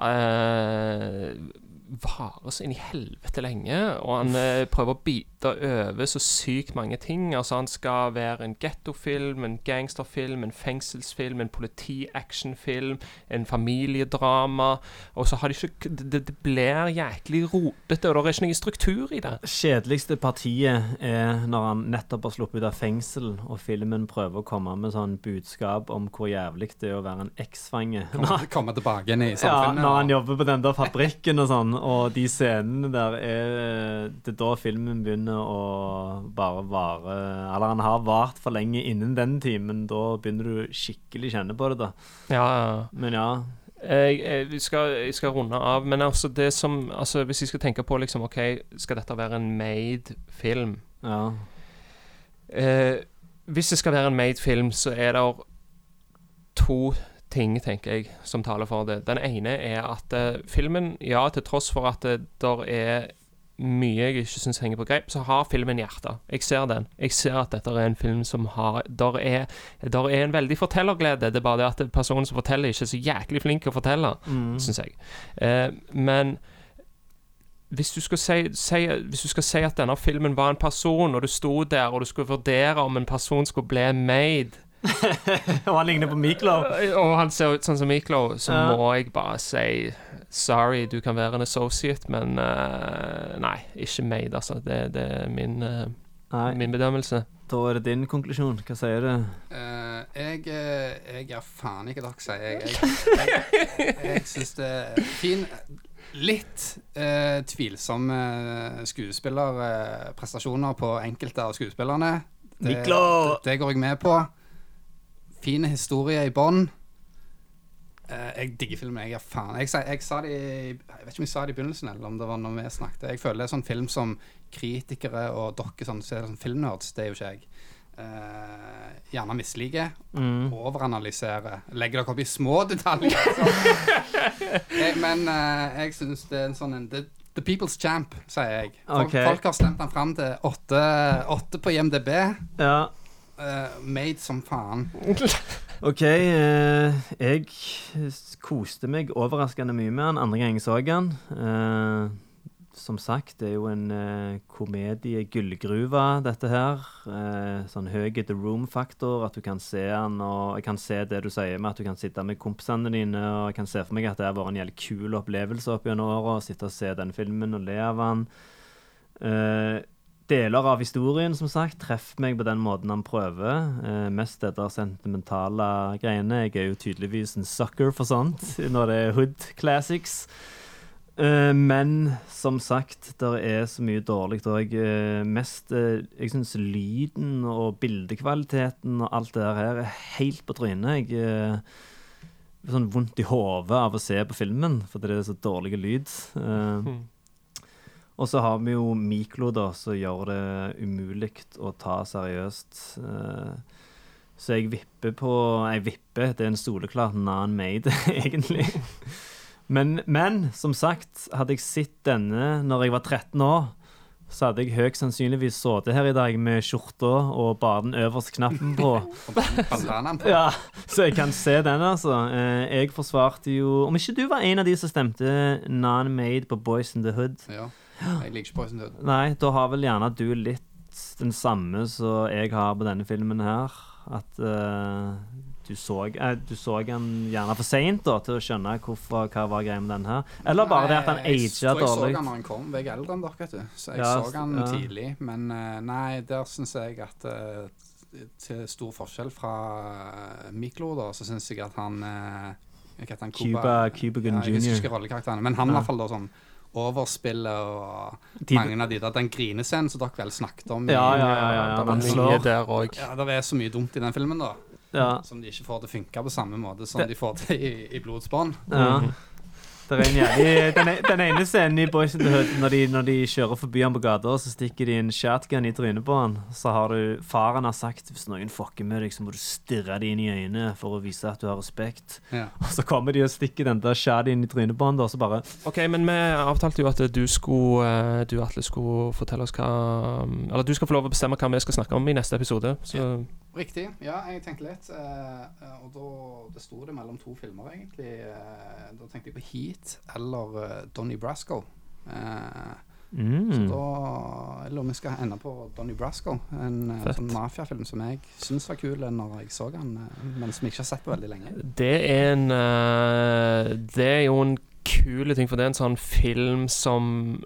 Speaker 2: eh, varer så inn i helvete lenge, og han eh, prøver å bite over så sykt mange ting. Altså Han skal være en gettofilm, en gangsterfilm, en fengselsfilm, en politi-actionfilm, en familiedrama. Og så har de ikke Det, det blir jæklig rotete, og det er ikke noen struktur i det.
Speaker 1: Kjedeligste partiet er når han nettopp har sluppet ut av fengsel, og filmen prøver å komme med sånn budskap om hvor jævlig det er å være en eksfange.
Speaker 4: Komme, komme tilbake igjen i
Speaker 1: Ja, når han jobber på den der fabrikken og sånn, og de scenene der er Det er da filmen begynner å bare vare Eller han har vart for lenge innen den timen. Da begynner du skikkelig kjenne på det, da.
Speaker 2: Ja, ja.
Speaker 1: Men ja.
Speaker 2: Jeg, jeg, skal, jeg skal runde av, men altså det som altså Hvis jeg skal tenke på liksom OK, skal dette være en made film?
Speaker 1: ja.
Speaker 2: Eh, hvis det skal være en made film, så er det to ting, tenker jeg, som taler for det. Den ene er at eh, filmen, ja, til tross for at det der er mye jeg ikke syns henger på greip, så har filmen hjerte. Jeg ser den. Jeg ser at dette er en film som har Der er, der er en veldig fortellerglede. Det er bare det at personen som forteller, ikke er så jæklig flink til å fortelle,
Speaker 1: Mm.
Speaker 2: syns jeg. Eh, men hvis du, skal si, si, hvis du skal si at denne filmen var en person, og du sto der og du skulle vurdere om en person skulle bli made
Speaker 1: Og han ligner på Miklo.
Speaker 2: og han ser ut sånn som Miklo, så
Speaker 1: Ja.
Speaker 2: må jeg bare si sorry, du kan være en associate, men uh, nei, ikke made, altså. Det, det er min, uh,
Speaker 1: Nei,
Speaker 2: min bedømmelse.
Speaker 1: da er det din konklusjon. Hva sier du?
Speaker 4: Uh, jeg, eh, jeg gjør faen ikke dere sier. Jeg, jeg, jeg, jeg syns det er fin Litt tvilsomme skuespillerprestasjoner på enkelte av skuespillerne. Det, det, det går jeg med på. Fin historie i bånn. Uh, jeg digger filmen. Jeg faen. Jeg, jeg, jeg, sa det i, jeg vet ikke om jeg sa det i begynnelsen, eller om det var når vi snakket. Jeg føler det er sånn film som kritikere og dere sånn, så det sånn filmnerds. Det er jo ikke jeg. uh, gjerne misliker.
Speaker 1: Mm.
Speaker 4: Overanalyserer. Legger dere opp i små detaljer. sånn. jeg, men uh, jeg syns det er en sånn en, det, The People's Champ, sier jeg. Folk,
Speaker 1: Ok.
Speaker 4: folk har stemt den fram til åtte, åtte på IMDb.
Speaker 1: Ja.
Speaker 4: Uh, made som faen.
Speaker 1: OK. Uh, jeg koste meg overraskende mye med den andre gang jeg så den. Uh, som sagt, det er jo en uh, komedie-gullgruve, dette her. Uh, sånn høy the room-faktor, at du kan se den, og jeg kan se det du sier med at du kan sitte med kompisene dine, og jeg kan se for meg at det har vært en jævlig kul opplevelse opp gjennom åra, sitte og se den filmen og le av den. Eh, deler av historien, som sagt, treffer meg på den måten han prøver. Eh, mest det der sentimentale greiene. Jeg er jo tydeligvis en sucker for sånt når det er hood classics. Eh, men som sagt, det er så mye dårlig òg. Eh, mest eh, Jeg syns lyden og bildekvaliteten og alt det der her er helt på trynet. Jeg eh, får sånn vondt i hodet av å se på filmen, fordi det er så dårlig lyd. Eh,
Speaker 2: Mm.
Speaker 1: Og så har vi jo Miklo, da, som gjør det umulig å ta seriøst. Eh, så jeg vipper på Jeg vipper, det er en soleklar non-made, egentlig. Men, men som sagt, hadde jeg sett denne når jeg var 13 år, så hadde jeg høyst sannsynligvis sittet her i dag med skjorta og bare den øverste knappen på. Ja, så jeg kan se den, altså. Eh, Jeg forsvarte jo Om ikke du var en av de som stemte non-made på Boys in the Hood,
Speaker 4: Ja. Jeg liker ikke Poison Hood.
Speaker 1: Nei, da har vel gjerne du litt den samme som jeg har på denne filmen her. At uh, du, så, uh, du så den gjerne for seint til å skjønne hvorfor, hva var greia med den her. Eller bare det at han
Speaker 4: dårlig. jeg
Speaker 1: aga
Speaker 4: tror Jeg så den når han kom. Jeg er eldre enn dere, vet du. Så jeg
Speaker 1: Ja,
Speaker 4: så den
Speaker 1: ja.
Speaker 4: tidlig. Men eh, nei, der syns jeg at Til stor forskjell fra Miklo, da, så syns jeg at han?
Speaker 1: Cuba, Cuba
Speaker 4: ja, Jeg husker
Speaker 1: Jr.
Speaker 4: men han i hvert fall da sånn overspiller og
Speaker 1: De-
Speaker 4: mange av de der Den grinescenen som dere vel snakket om.
Speaker 1: Ja, ja, ja, ja, ja, den slår.
Speaker 2: der òg.
Speaker 4: Ja, det er så mye dumt i den filmen, da.
Speaker 1: Ja,
Speaker 4: Som de ikke får til å funke på samme måte som
Speaker 1: Det-
Speaker 4: de får til i, i Blodsbånd.
Speaker 1: ja. Mm er en jævlig, den, e- den ene scenen i Boys in the Hood, når de, når de kjører forbi han på gata, så stikker de en shotgun i trynet på han. Så har du Faren har sagt hvis noen fucker med deg, så må du stirre dem inn i øynene for å vise at du har respekt.
Speaker 4: Ja.
Speaker 1: Og så kommer de og stikker den der shotgun i trynet på han, da, så bare
Speaker 2: OK, men vi avtalte jo at du skulle eh, Du, Atle, skulle fortelle oss hva Eller du skal få lov å bestemme hva vi skal snakke om i neste episode. Så
Speaker 4: Riktig. Ja, jeg tenkte litt. eh, eh, og da det sto det mellom to filmer, egentlig. Eh, da tenkte jeg på Heat eller uh, Donnie Brasco. Eh,
Speaker 1: mm.
Speaker 4: Så da jeg lurer om vi skal ende på Donnie Brasco. En eh,
Speaker 2: Fett.
Speaker 4: sånn mafiafilm som jeg syns var kul når jeg så den, eh, men som jeg ikke har sett på veldig lenge.
Speaker 2: det er en uh, Det er jo en kul ting, for det er en sånn film som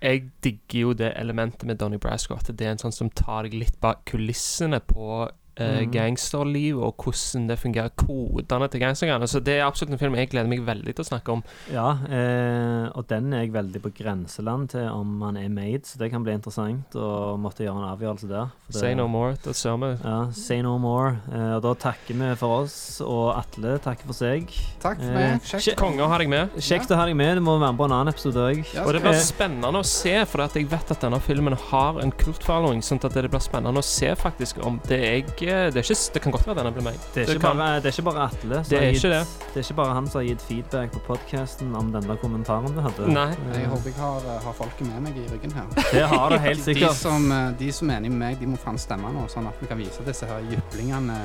Speaker 2: Jeg digger jo det elementet med Donnie Brasco, at det er en sånn som tar deg litt bak kulissene på eh,
Speaker 1: Mhm.
Speaker 2: gangsterliv, og hvordan det fungerer, kodene til gangsterne. Så det er absolutt en film jeg gleder meg veldig til å snakke om.
Speaker 1: Ja, eh, og den er jeg veldig på grenseland til om han er made, så det kan bli interessant å måtte gjøre en avgjørelse der. for det-
Speaker 2: Say no more. Da ser vi.
Speaker 1: Ja, say no more. Eh, og da takker vi for oss, og Atle takker for seg.
Speaker 4: Takk for
Speaker 1: Eh,
Speaker 4: meg. Kjekt.
Speaker 2: Konge å ha deg med.
Speaker 1: Kjekt å ha deg med. Du må være med på en annen episode òg.
Speaker 4: Ja,
Speaker 2: Og det blir spennende å se, for jeg vet at denne filmen har en kultfollowing. Sånn at det blir spennende å se faktisk om det er jeg det, er ikke, det kan godt være denne blir meg.
Speaker 1: Det er, ikke
Speaker 2: kan-
Speaker 1: bare, det er ikke bare Atle som
Speaker 2: Det er
Speaker 1: har
Speaker 2: ikke det.
Speaker 1: det er ikke bare han som har gitt feedback på podkasten om den der kommentaren du hadde.
Speaker 2: Nei.
Speaker 4: Jeg håper jeg har, eh, har folket med meg i ryggen her.
Speaker 1: Det har du helt
Speaker 4: De
Speaker 1: sikkert.
Speaker 4: som, eh, de som er enig med meg, de må faen stemme nå, sånn at vi kan vise disse her jyplingene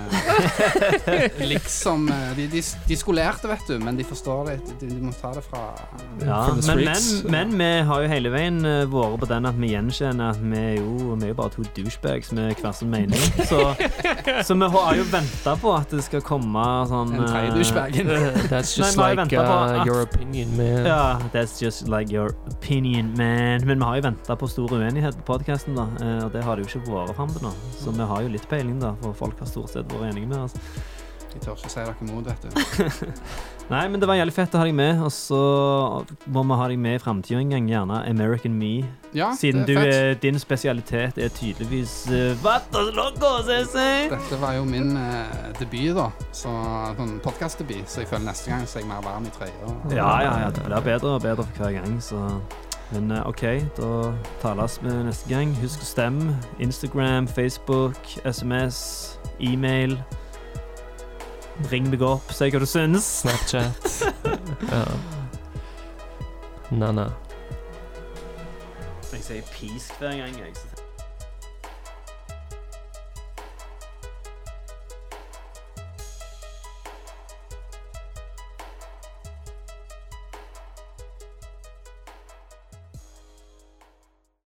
Speaker 4: Liksom eh, de, de, de skolerte, vet du, men de forstår det. De, de må ta det fra
Speaker 1: Ja,
Speaker 2: From
Speaker 1: men, men, men vi har jo hele veien eh, vært på den at vi gjenkjenner at vi er jo, vi er jo bare to douchebags med hver sin mening. Så, så vi har jo venta på at det skal komme sånn
Speaker 4: En tredje
Speaker 1: eh.
Speaker 2: That's just
Speaker 1: Nei,
Speaker 2: like uh, your opinion, man.
Speaker 1: Ja, that's just like your opinion, man. Men vi har jo venta på stor uenighet på podkasten, da. eh, Og det har det jo ikke vært fram til nå. Så vi har jo litt peiling, da. For folk har stort sett vært enige med oss.
Speaker 4: De tør ikke si dere imot, vet du.
Speaker 1: Nei, men det var jævlig fett å ha deg med. Og så må vi ha deg med i framtida en gang, gjerne American Me.
Speaker 4: Ja,
Speaker 1: Siden
Speaker 4: det er fett.
Speaker 1: Siden din spesialitet er tydeligvis uh, Vatos locos, ese!
Speaker 4: Dette var jo min eh, debut, da. Så sånn podkastdebut. Så jeg føler neste gang så er jeg mer varm i trøya.
Speaker 1: Ja, ja, ja. Det blir bedre og bedre for hver gang, så Men eh, OK, da tales vi neste gang. Husk å stemme. Instagram, Facebook, SMS, e-mail. Ring meg opp, si hva du syns.
Speaker 2: Snapchat. ja. Nanna.
Speaker 1: Jeg sier peace hver gang. jeg, så